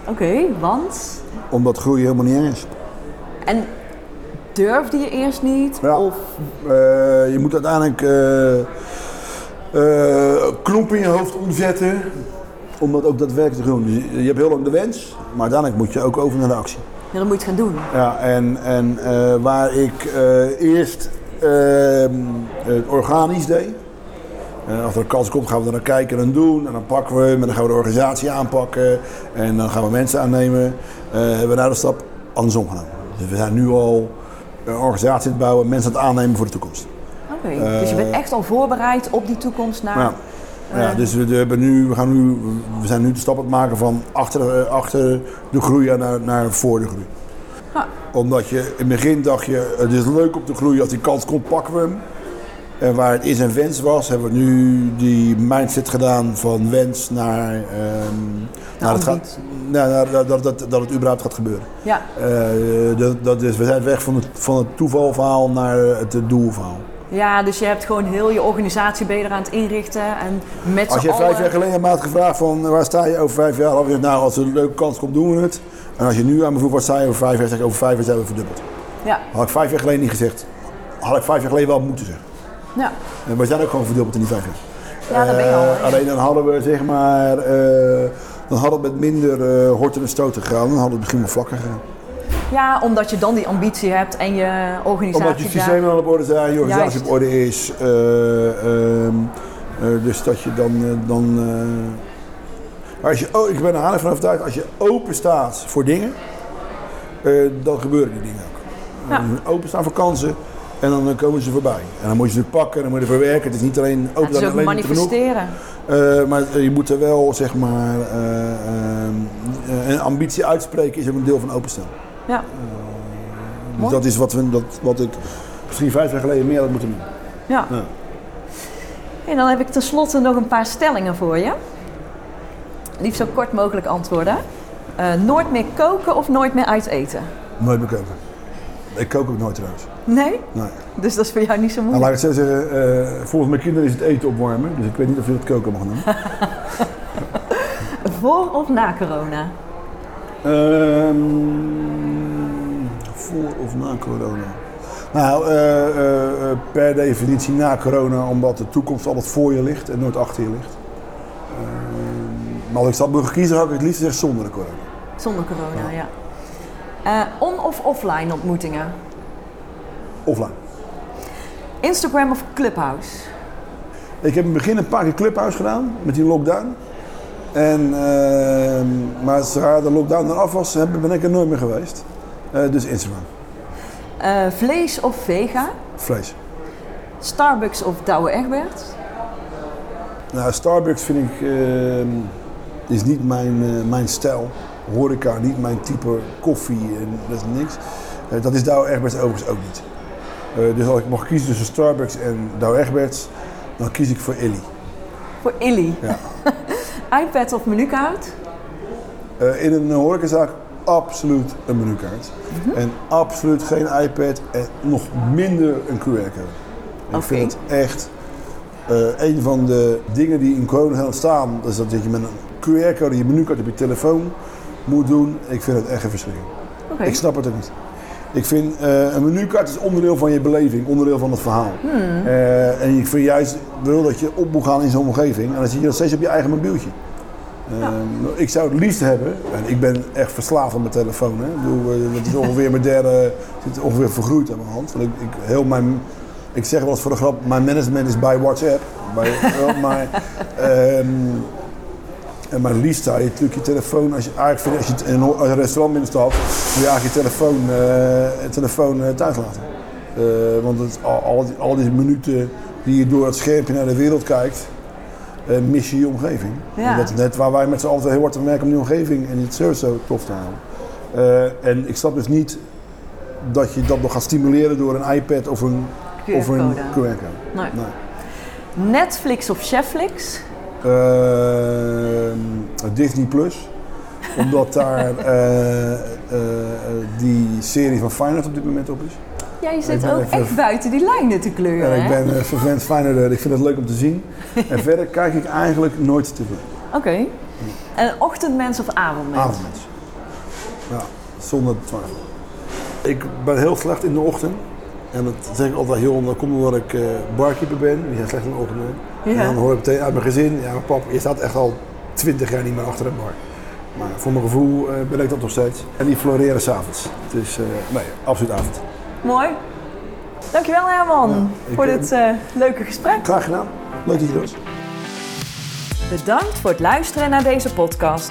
Speaker 2: Oké, want?
Speaker 1: Omdat groeien helemaal niet erg is.
Speaker 2: En durfde je eerst niet?
Speaker 1: Ja.
Speaker 2: Of
Speaker 1: Eh, je moet uiteindelijk eh eh, knop in je hoofd omzetten. Om dat ook daadwerkelijk te doen. Dus je, hebt heel lang de wens, maar uiteindelijk moet je ook over naar de actie.
Speaker 2: ja, dan moet je het gaan doen.
Speaker 1: Ja, en, en waar ik eerst ehm, het organisch deed. Als er een kans komt, gaan we er naar kijken en doen. En dan pakken we hem en dan gaan we de organisatie aanpakken. En dan gaan we mensen aannemen. Eh, hebben we nou de stap andersom genomen. Dus we zijn nu al organisatie aan het bouwen, mensen aan het aannemen voor de toekomst.
Speaker 2: Oké, dus je bent
Speaker 1: Eh,
Speaker 2: echt al voorbereid op die toekomst naar...
Speaker 1: Ja. Ja, dus we, we hebben nu, we, gaan nu, we zijn nu de stap aan het maken van achter, eh, achter de groei naar, naar voor de groei. Omdat je in het begin dacht je, het is leuk om te groeien, als die kans komt pakken we hem. En waar het is en wens was, hebben we nu die mindset gedaan van wens naar, ehm, naar het gaat,
Speaker 2: ambitie.
Speaker 1: naar, naar- dat, dat, dat, dat het überhaupt gaat gebeuren.
Speaker 2: Ja,
Speaker 1: Eh, dat, dat is, we zijn weg van het, van het toevalverhaal naar het doelverhaal.
Speaker 2: ja, dus je hebt gewoon heel je organisatie beter aan het inrichten en met
Speaker 1: Als je vijf jaar geleden had gevraagd van waar sta je over vijf jaar, had ik gezegd, nou als er een leuke kans komt doen we het. En als je nu aan me vroeg waar sta je over vijf jaar, zeg ik over vijf jaar zijn we verdubbeld.
Speaker 2: Ja,
Speaker 1: Had ik vijf jaar geleden niet gezegd. Had ik vijf jaar geleden wel moeten zeggen.
Speaker 2: ja.
Speaker 1: En we zijn ook gewoon verdubbeld in die vijf jaar.
Speaker 2: ja daar ben je al.
Speaker 1: Eh, alleen dan hadden we zeg maar, eh, dan had het met minder eh horten en stoten gegaan. Dan had het misschien wel vlakker gegaan.
Speaker 2: Ja, omdat je dan die ambitie hebt en je organisatie
Speaker 1: Omdat je systemen al op orde zijn, je organisatie
Speaker 2: Juist.
Speaker 1: op orde is. eh, ehm, eh, dus dat je dan. eh, dan eh, als je, oh, ik ben er heilig van overtuigd, als je open staat voor dingen, eh, dan gebeuren die dingen ook.
Speaker 2: Ja.
Speaker 1: Uh, open staan voor kansen en dan eh, komen ze voorbij. En dan moet je ze pakken en dan moet je verwerken. Het is niet alleen
Speaker 2: Ja,
Speaker 1: open
Speaker 2: het is ook
Speaker 1: alleen niet genoeg. Eh, maar je moet er wel, zeg maar, eh, eh, een ambitie uitspreken is ook een deel van openstaan.
Speaker 2: Ja.
Speaker 1: Dus dat is wat, we, dat, wat ik misschien vijf jaar geleden meer had moeten doen.
Speaker 2: Ja.
Speaker 1: Ja.
Speaker 2: En dan heb ik tenslotte nog een paar stellingen voor je. Liefst zo kort mogelijk antwoorden. Eh, nooit meer koken of nooit meer uit eten?
Speaker 1: Nooit meer koken. Ik kook ook nooit trouwens.
Speaker 2: Nee?
Speaker 1: Nee.
Speaker 2: Dus dat is voor jou niet zo
Speaker 1: Nou,
Speaker 2: moeilijk.
Speaker 1: laat ik het zo zeggen, eh, volgens mijn kinderen is het eten opwarmen. Dus ik weet niet of je het koken mag doen. <laughs>
Speaker 2: Voor of na corona?
Speaker 1: Ehm, voor of na corona? Nou, eh, eh, per definitie na corona, omdat de toekomst altijd voor je ligt en nooit achter je ligt. Ehm, maar als ik dat mocht kiezen, had ik het liefst zeggen zonder de corona.
Speaker 2: Zonder corona, ja. Eh, on- of offline ontmoetingen?
Speaker 1: Offline.
Speaker 2: Instagram of Clubhouse?
Speaker 1: Ik heb in het begin een paar keer Clubhouse gedaan met die lockdown. En, ehm, maar zodra de lockdown eraf was, ben ik er nooit meer geweest. Eh, dus Instagram.
Speaker 2: Eh, vlees of vega?
Speaker 1: Vlees.
Speaker 2: Starbucks of Douwe Egberts?
Speaker 1: Nou, Starbucks vind ik ehm, is niet mijn, mijn stijl. Horeca, niet mijn type koffie en dat is niks. Eh, dat is Douwe Egberts overigens ook niet. Eh, dus als ik mag kiezen tussen Starbucks en Douwe Egberts, dan kies ik voor Illy.
Speaker 2: Voor Illy.
Speaker 1: Ja. <laughs>
Speaker 2: iPad of menukaart?
Speaker 1: Eh, in een horecazaak absoluut een menukaart.
Speaker 2: Mhm.
Speaker 1: En absoluut geen iPad en nog minder een QR-code. Ik
Speaker 2: Oké.
Speaker 1: vind het echt een van de dingen die in corona heel staan. Is dat je met een QR-code je menukaart op je telefoon moet doen. Ik vind het echt een verschrikking. Ik snap het ook niet. Ik vind eh, een menukaart is onderdeel van je beleving, onderdeel van het verhaal. Eh, en ik vind juist wil dat je op moet gaan in zo'n omgeving. En dan zie je dat steeds op je eigen mobieltje. Eh, Ik zou het liefst hebben, en ik ben echt verslaafd aan mijn telefoon. Hè. Ik bedoel, eh, dat is ongeveer mijn derde, <laughs> zit ongeveer vergroeid aan mijn hand. Want ik, ik, heel mijn, ik zeg wel eens voor de grap, mijn management is bij WhatsApp. Bij, <laughs> maar, ehm, en maar liefst zou je natuurlijk je telefoon, als je, eigenlijk vind, als je het in een, restaurant binnenstapt, moet je eigenlijk je telefoon, eh, telefoon eh, thuis laten. Eh, want het, al, al, die, al die minuten die je door het schermpje naar de wereld kijkt, mis je je omgeving.
Speaker 2: Ja.
Speaker 1: En dat is net waar wij met z'n allen heel hard aan werken om die omgeving en het service zo tof te houden. En ik snap dus niet dat je dat nog gaat stimuleren door een iPad of een, of een
Speaker 2: QR-code.
Speaker 1: QR-code.
Speaker 2: Nee.
Speaker 1: Nee.
Speaker 2: Netflix of Cheflix?
Speaker 1: Ehm, Disney Plus. Omdat daar <laughs> eh, eh, die serie van Feyenoord op dit moment op is.
Speaker 2: Ja, je zit ook
Speaker 1: even-
Speaker 2: echt buiten die lijnen te kleuren.
Speaker 1: En ik ben uh, vervent Feyenoord. Ik vind het leuk om te zien. <laughs> en verder kijk ik eigenlijk nooit tv.
Speaker 2: Oké. En ochtendmens of avondmens?
Speaker 1: Avondmens. Ja, zonder twijfel. Ik ben heel slecht in de ochtend. En dat zeg ik altijd heel, dat komt omdat ik eh, barkeeper ben. Die zijn slecht in de ochtend.
Speaker 2: Ja.
Speaker 1: En dan hoor ik meteen uit mijn gezin, ja pap, je staat echt al twintig jaar niet meer achter een bar. Maar voor mijn gevoel eh, ben ik dat nog steeds. En die floreren s'avonds. Dus eh, nee, absoluut avond.
Speaker 2: Mooi. Dankjewel Herman
Speaker 1: Ja,
Speaker 2: voor
Speaker 1: eh,
Speaker 2: dit eh, leuke gesprek.
Speaker 1: Graag gedaan. Leuk dat je er was.
Speaker 2: Bedankt voor het luisteren naar deze podcast.